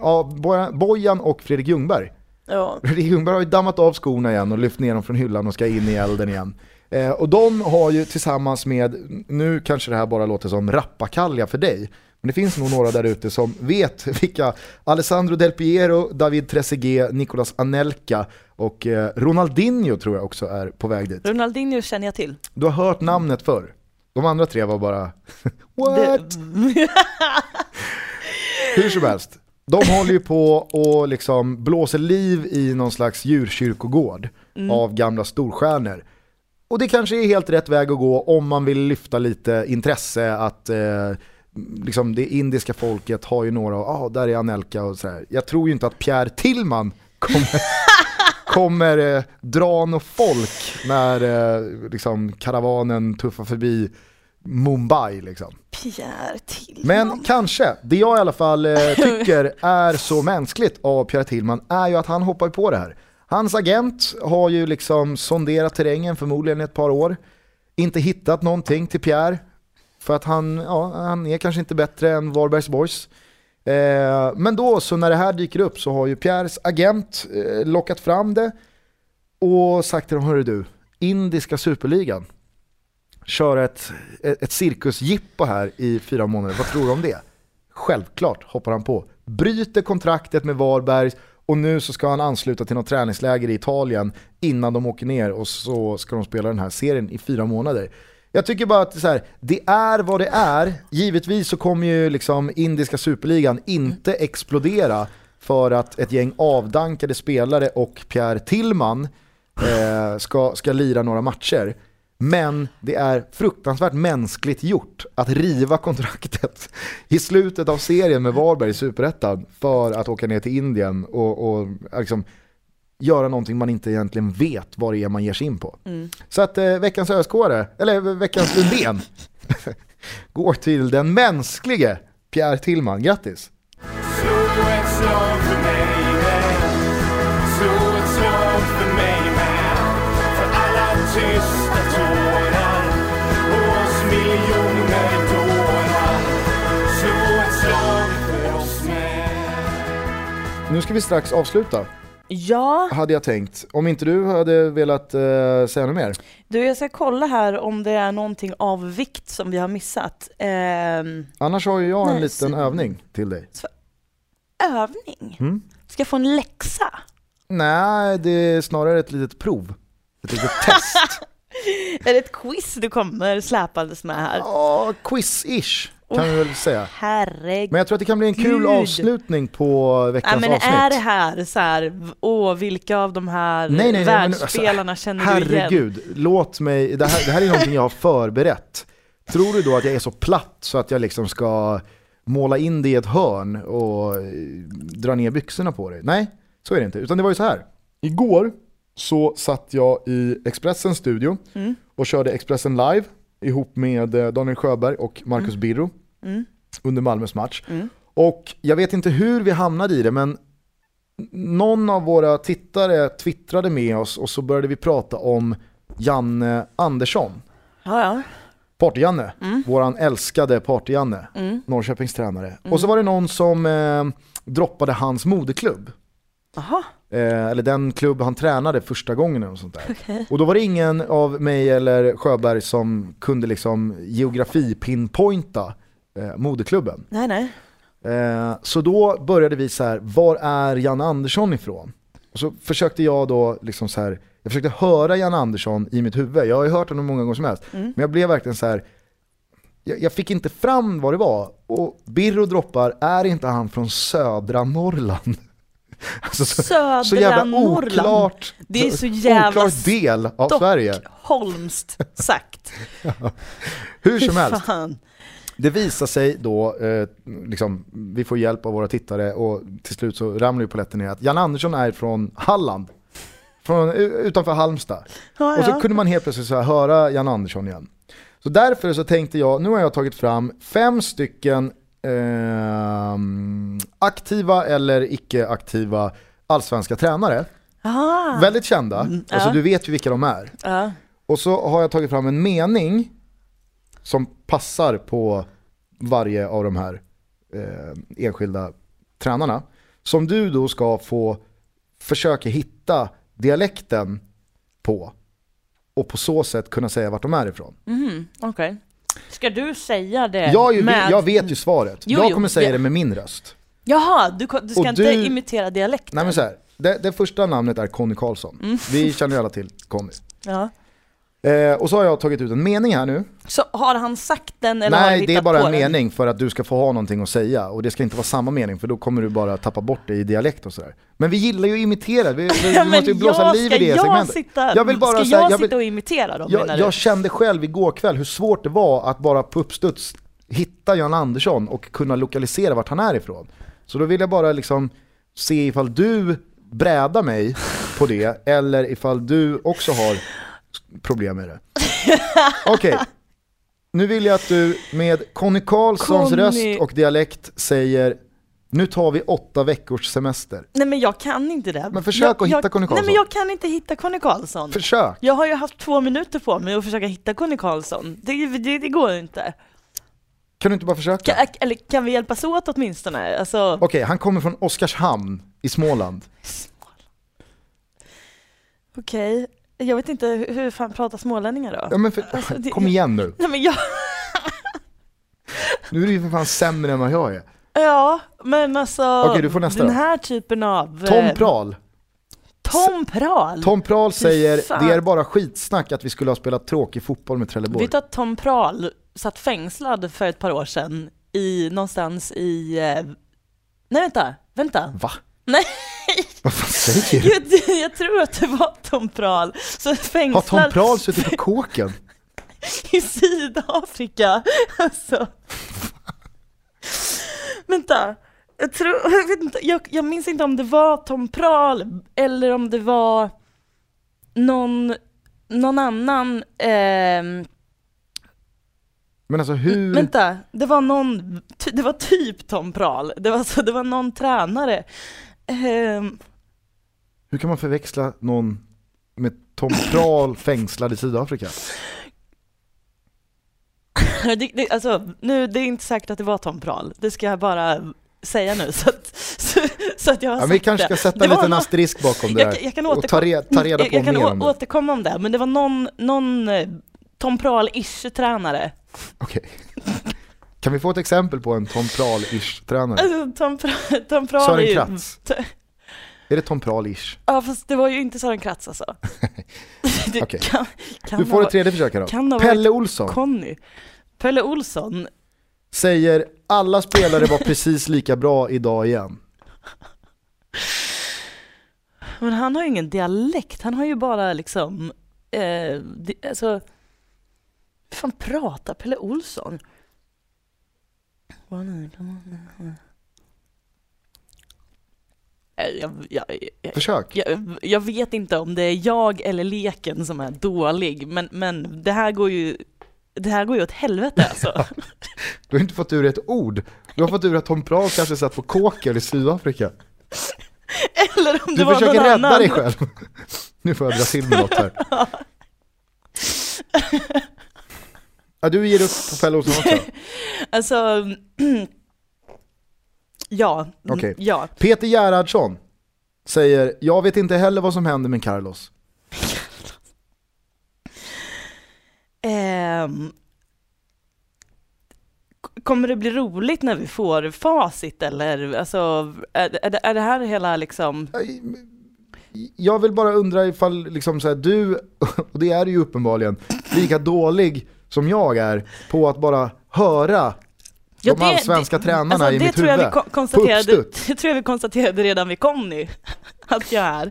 ja, Bojan- Bojan och Fredrik Ljungberg. Ja. Fredrik Ljungberg har ju dammat av skorna igen och lyft ner dem från hyllan och ska in i elden igen. Eh, och de har ju tillsammans med, nu kanske det här bara låter som rappakalja för dig, men det finns nog några där ute som vet vilka Alessandro Del Piero, David Trezeguet, Nicolas Anelka och eh, Ronaldinho tror jag också är på väg dit. Ronaldinho känner jag till. Du har hört namnet förr. De andra tre var bara what? Hur som helst. De håller ju på och liksom blåser liv i någon slags djurkyrkogård av gamla storstjärnor. Och det kanske är helt rätt väg att gå om man vill lyfta lite intresse att eh, liksom det indiska folket har ju några, ja ah, där är Anelka och sådär. Jag tror ju inte att Pierre Tillman kommer, kommer eh, dra något folk när eh, liksom karavanen tuffar förbi Mumbai liksom. Pierre Tillman. Men kanske, det jag i alla fall eh, tycker är så mänskligt av Pierre Tillman är ju att han hoppar på det här. Hans agent har ju liksom sonderat terrängen förmodligen i ett par år. Inte hittat någonting till Pierre. För att han, ja, han är kanske inte bättre än Varbergs Boys. Eh, men då, så när det här dyker upp så har ju Pierres agent eh, lockat fram det och sagt till dem, hörru du, indiska superligan, köra ett, ett, ett cirkusjippo här i fyra månader, vad tror du om det? Självklart hoppar han på. Bryter kontraktet med Varbergs och nu så ska han ansluta till något träningsläger i Italien innan de åker ner och så ska de spela den här serien i fyra månader. Jag tycker bara att så här, det är vad det är. Givetvis så kommer ju liksom indiska superligan inte explodera för att ett gäng avdankade spelare och Pierre Tillman eh, ska, ska lira några matcher. Men det är fruktansvärt mänskligt gjort att riva kontraktet i slutet av serien med Varberg i Superettan för att åka ner till Indien och, och liksom göra någonting man inte egentligen vet vad det är man ger sig in på. Så att eh, veckans ösk eller veckans Lundén, går till den mänsklige Pierre Tillman. Grattis! Nu ska vi strax avsluta, Ja, hade jag tänkt. Om inte du hade velat eh, säga något mer. du jag ska kolla här om det är någonting av vikt som vi har missat. Ehm, Annars har ju jag en Nej, liten så- övning till dig. övning? Mm. Ska jag få en läxa? Nej, det är snarare ett litet prov. Ett litet test. Är det ett quiz du kommer släpandes med här? Ja, quiz-ish kan vi väl säga. Herregud. Men jag tror att det kan bli en kul avslutning på veckans Ja, men avsnitt. är det här så här, åh vilka av de här Nej, nej, nej, men alltså, världsspelarna känner du igen? Herregud, låt mig, det här, det här är någonting jag har förberett. Tror du då att jag är så platt så att jag liksom ska måla in det i ett hörn och eh, dra ner byxorna på dig? Nej, så är det inte. Utan det var ju så här. Igår så satt jag i Expressens studio Mm. och körde Expressen live ihop med eh, Daniel Sjöberg och Marcus Birro Mm. under Malmös match. Mm. Och jag vet inte hur vi hamnade i det, men någon av våra tittare twittrade med oss och så började vi prata om Janne Andersson. Ja, ja. Party-Janne, Mm. våran älskade Party-Janne, Mm. Norrköpings tränare. Och så var det någon som eh, droppade hans moderklubb. Jaha, Eh, eller den klubb han tränade första gången något sånt där. okej. Och då var det ingen av mig eller Sjöberg som kunde liksom geografi-pinpointa eh, moderklubben. Nej, nej. Eh, så då började vi så här, var är Jan Andersson ifrån? Och så försökte jag då liksom så här, jag försökte höra Jan Andersson i mitt huvud. Jag har ju hört honom många gånger som helst. Men jag blev verkligen så här, jag, jag fick inte fram vad det var. Och Birro droppar, är inte han från södra Norrland? Alltså så, Södra så jävla Norrland. oklart, Det är så jävla oklar del av Sverige. Stockholmskt sagt. Hur som helst. Fan. Det visar sig då, eh, liksom, vi får hjälp av våra tittare och till slut så ramlar ju polletten ner att Jan Andersson är från Halland. Från, utanför Halmstad. Ja, Och så ja. kunde man helt plötsligt så höra Jan Andersson igen. Så därför så tänkte jag, nu har jag tagit fram fem stycken ehm, aktiva eller icke-aktiva allsvenska tränare. Ah. Väldigt kända, alltså ja. du vet ju vilka de är. Ja. Och så har jag tagit fram en mening som passar på varje av de här eh, enskilda tränarna. Som du då ska få försöka hitta dialekten på. Och på så sätt kunna säga vart de är ifrån. Mhm, Okej. Ska du säga det Jag, ju, med... jag vet ju svaret. Jo, jag jo, kommer säga ja. det med min röst. Jaha, du, du ska Och inte du- imitera dialekten? Nej men så här, det, det första namnet är Conny Karlsson. Mm. Vi känner ju alla till Conny. Ja. Eh, och så har jag tagit ut en mening här nu. Så har han sagt den eller har du Nej, det är hittat bara en den? mening för att du ska få ha någonting att säga. Och det ska inte vara samma mening för då kommer du bara tappa bort det i dialekt och sådär. Men vi gillar ju att imitera, vi, vi måste ju blåsa jag, liv i det jag segmentet. sitta, Jag vill bara ska jag, jag vill- sitta och imitera dem Jag, jag kände själv igår kväll hur svårt det var att bara på uppstuds hitta Jan Andersson och kunna lokalisera vart han är ifrån. Så då vill jag bara liksom se ifall du brädar mig på det eller ifall du också har problem med det. Okej, nu vill jag att du med Conny Karlssons Conny- röst och dialekt säger nu tar vi åtta veckors semester. Nej men jag kan inte det. Men försök jag, att hitta jag, Conny Nej Karlsson. men jag kan inte hitta Conny Karlsson. Försök! Jag har ju haft två minuter på mig att försöka hitta Conny Karlsson. Det, det, det går inte. Kan du inte bara försöka? Kan, eller kan vi hjälpas åt åtminstone? Alltså, Okej, han kommer från Oskarshamn i Småland. okej. Jag vet inte, hur, fan pratar smålänningar då? Ja, men för, Alltså, det- kom igen nu. Nej men jag, Nu är du ju för fan sämre än vad jag är. ja men alltså Okej, du får nästa den här typen av... Tom eh, Prahl. Tom Prahl? Tom Prahl säger fan. det är bara skitsnack att vi skulle ha spelat tråkig fotboll med Trelleborg. Vet du att Tom Prahl satt fängslad för ett par år sedan i, någonstans i... eh, Nej vänta, vänta. Va? Nej. Vad fan säger du? Jag, jag tror att det var Tom Prahl som Har fängslad Tom Prahl suttit på kåken? i Sydafrika. Alltså. Vänta, jag, tror, jag, vet inte, jag, jag minns inte om det var Tom Prahl eller om det var någon, någon annan ehm, Men alltså hur... Vänta, det var någon, det var typ Tom Prahl, det var, så, det var någon tränare. Ehm, Hur kan man förväxla någon med Tom Prahl fängslad i Sydafrika? det, det, alltså, nu, det är inte säkert att det var Tom Prahl, det ska jag bara säga nu så att, så, så att jag har Ja, sagt vi kanske ska sätta Det en liten asterisk bakom det jag, jag kan och ta, re, ta reda jag, på jag kan mer om det. återkomma om det, men det var någon, någon eh, Tom Prahl-ish tränare. Okej. Kan vi få ett exempel på en Tom Prahl-ish tränare? Alltså, Tom, Prahl, Tom Prahl är Sören ju... Kratz. Är det Tom Prahl-ish? Ja fast det var ju inte Sören Kratz alltså. det Okej. kan, kan Du ha får ett tredje försök här då. Pelle Olsson Conny. Pelle Olsson, säger alla spelare var precis lika bra idag igen. men han har ju ingen dialekt, han har ju bara liksom, eh, alltså, fan pratar Pelle Olsson? Eh, Jag, jag, jag, Försök. jag, jag vet inte om det är jag eller leken som är dålig, men, men det här går ju det här går ju åt helvete alltså. Du har inte fått ur ett ord. Du har fått ur att Tom Prahl kanske satt på kåken i Sydafrika. Eller om det Du var försöker någon rädda annan. dig själv. Nu får jag dra till med något här. Ja, du ger upp på Pelle Olsson också. Alltså, ja. Okej. Ja. Peter Gerhardsson säger, jag vet inte heller vad som händer med Carlos. K- kommer det bli roligt när vi får facit eller alltså, är, är, det, är det här hela liksom, Jag vill bara undra ifall liksom så här, du, och det är du ju uppenbarligen, lika dålig som jag är på att bara höra Ja, de allsvenska tränarna alltså, i det mitt tror jag huvud. vi ko- konstaterade. Det tror jag vi konstaterade redan vid Conny, att jag är.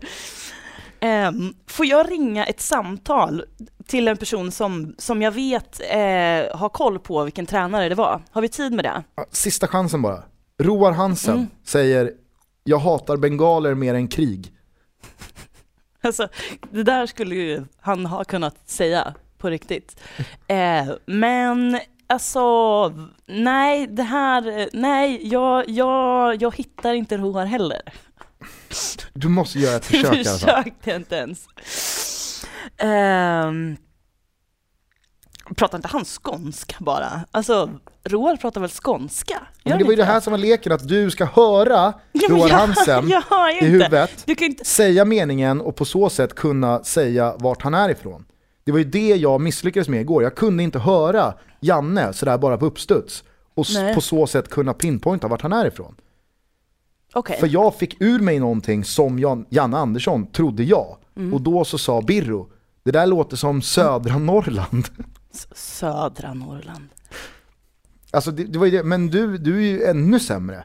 Ehm, får jag ringa ett samtal till en person som, som jag vet eh, har koll på vilken tränare det var? Har vi tid med det? Sista chansen bara. Roar Hansen Mm. säger, jag hatar bengaler mer än krig. Alltså, det där skulle ju han ha kunnat säga på riktigt. Eh, men alltså, nej, det här, nej, jag, jag, jag hittar inte Roar heller. Du måste göra ett försök i alla fall. Försökte jag inte ens. Ehm, pratar inte han skånska bara? Alltså, Roar pratar väl skånska? Men det var ju det här som var leken, att du ska höra Ja, Roar Hansen i huvudet, inte... säga meningen och på så sätt kunna säga vart han är ifrån. Det var ju det jag misslyckades med igår. Jag kunde inte höra Janne sådär bara på uppstuds och Nej. på så sätt kunna pinpointa vart han är ifrån. Okej. För jag fick ur mig någonting som Jan, Janne Andersson trodde jag. Mm. Och då så sa Birro, det där låter som södra Norrland. S- Södra Norrland. Alltså det, det var ju det, men du, du är ju ännu sämre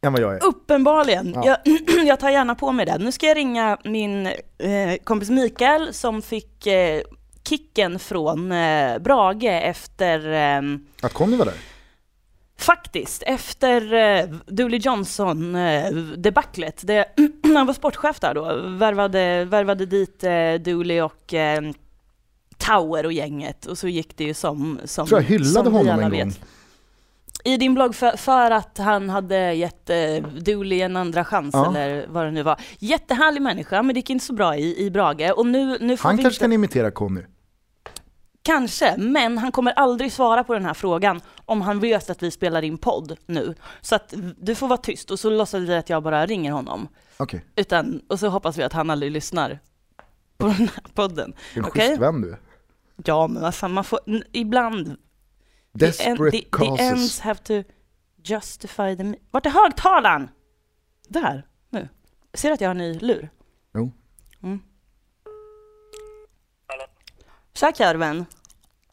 än vad jag är. Uppenbarligen. Ja. Jag, jag tar gärna på mig det. Nu ska jag ringa min eh, kompis Mikael som fick eh, kicken från eh, Brage efter, eh, Att Conny var där? faktiskt, efter eh, Dooley Johnson eh, han var sportchef där då, värvade, värvade dit eh, Dooley och eh, Tower och gänget och så gick det ju som, som, Jag tror jag hyllade som honom en vet. I din blogg för, för att han hade gett eh, Dooley en andra chans Ja. eller vad det nu var. Jättehärlig människa men det gick inte så bra i, i Brage och nu, nu får Han vi kanske inte, kan imitera Conny. Kanske, men han kommer aldrig svara på den här frågan om han vet att vi spelar in podd nu. Så att du får vara tyst och så låtsas vi att jag bara ringer honom. Okej, Utan, och så hoppas vi att han aldrig lyssnar på den här podden. en Okej. schysst vän du är. Ja men vad fan, man får, n- The, en, Desperate the, the causes. ends have to justify the... Vart är högtalaren? Där, nu. Ser du att jag har en ny lur? Jo. Mm. Hallå? Tja Karven,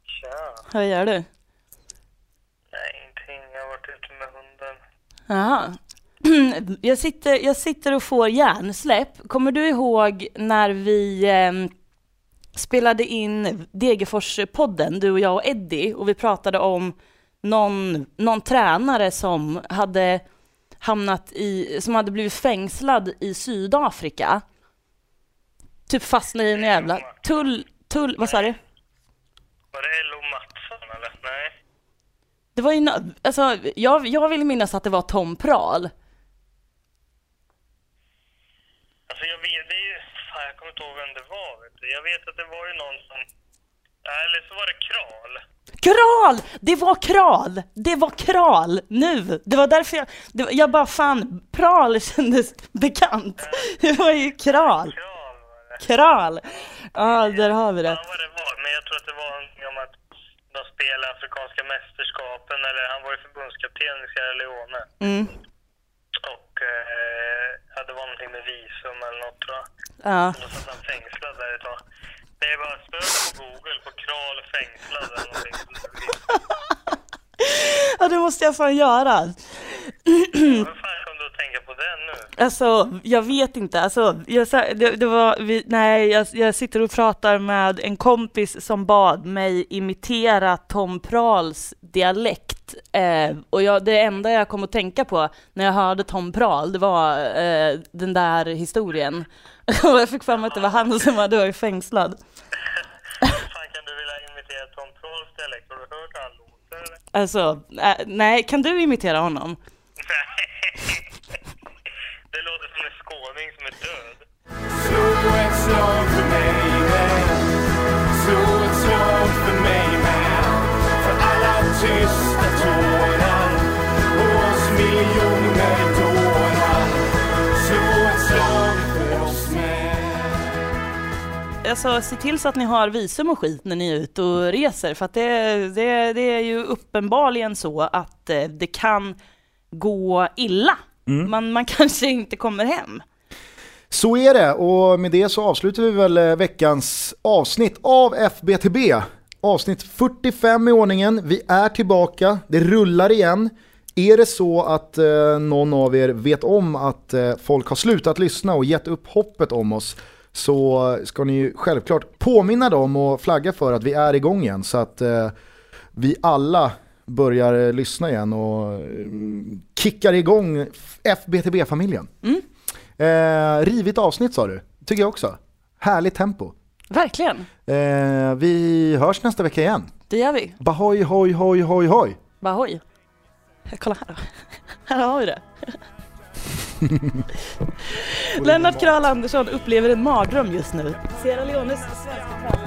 Tja. hur gör du? Nej, ingenting. Jag har varit ute med hunden. Jaha. Jag sitter, jag sitter och får hjärnsläpp. Kommer du ihåg när vi ehm, spelade in Degerfors-podden, du och jag och Eddie, och vi pratade om någon, någon tränare som hade hamnat i, som hade blivit fängslad i Sydafrika. Typ fastnade i en jävla tull, tull, vad sa du? Var det L.O. Mattsson eller? Nej. Det var ju, alltså, jag, jag vill minnas att det var Tom Prahl. Alltså jag vet, det är ju... Fan, jag kommer inte ihåg vem det var Jag vet att det var ju någon som... Eller så var det Kral. Kral! Det var Kral! Det var Kral! Nu! Det var därför jag... Var, jag bara fan, Pral kändes bekant. Det var ju Kral. Kral var det. Kral! Ja, där har vi det. Ja, vad det var. Men jag tror att det var någonting om att de spelade Afrikanska mästerskapen eller han var ju förbundskapten i Sierra Leone. Mm. Och eh, ja, det var någonting med visum eller något tror jag. Ja. Då satt han fängslad. Det är bara stöd på Google på Kral fängslad eller någonting. ja, det måste jag fan göra. Du att tänka på det nu? Alltså, jag vet inte. Alltså, jag, det, det var, vi, nej, jag, jag sitter och pratar med en kompis som bad mig imitera Tom Prahls dialekt. Eh, och jag, det enda jag kom att tänka på när jag hörde Tom Prahl, det var eh, den där historien. och jag fick för mig att det var han som hade varit fängslad. Hur fan kan du vilja imitera Tom Prahls dialekt? Har du hört hur han låter eller? Alltså, eh, nej, kan du imitera honom? Slag för mig med Slå ett slag för mig med För alla tysta tårar Och oss miljoner dårar Slå ett slag för oss med alltså, se till så att ni har visum och skit när ni är ute och reser, för att det, det, det är ju uppenbarligen så att eh, det kan gå illa. Mm. Man, man kanske inte kommer hem. Så är det och med det så avslutar vi väl eh, veckans avsnitt av FBTB. Avsnitt 45 i ordningen, vi är tillbaka, det rullar igen. Är det så att eh, någon av er vet om att eh, folk har slutat lyssna och gett upp hoppet om oss så ska ni ju självklart påminna dem och flagga för att vi är igång igen så att eh, vi alla börjar eh, lyssna igen och eh, kickar igång FBTB-familjen. Mm. Eh, rivigt avsnitt sa du, tycker jag också. Härligt tempo. Verkligen, Eh, vi hörs nästa vecka igen. det gör vi. Bahoj, hoj, hoj, hoj, hoj. Bara hoj. Kolla här då. Här har vi det. Lennart Kral Andersson upplever en mardröm just nu. Sierra Leones svenska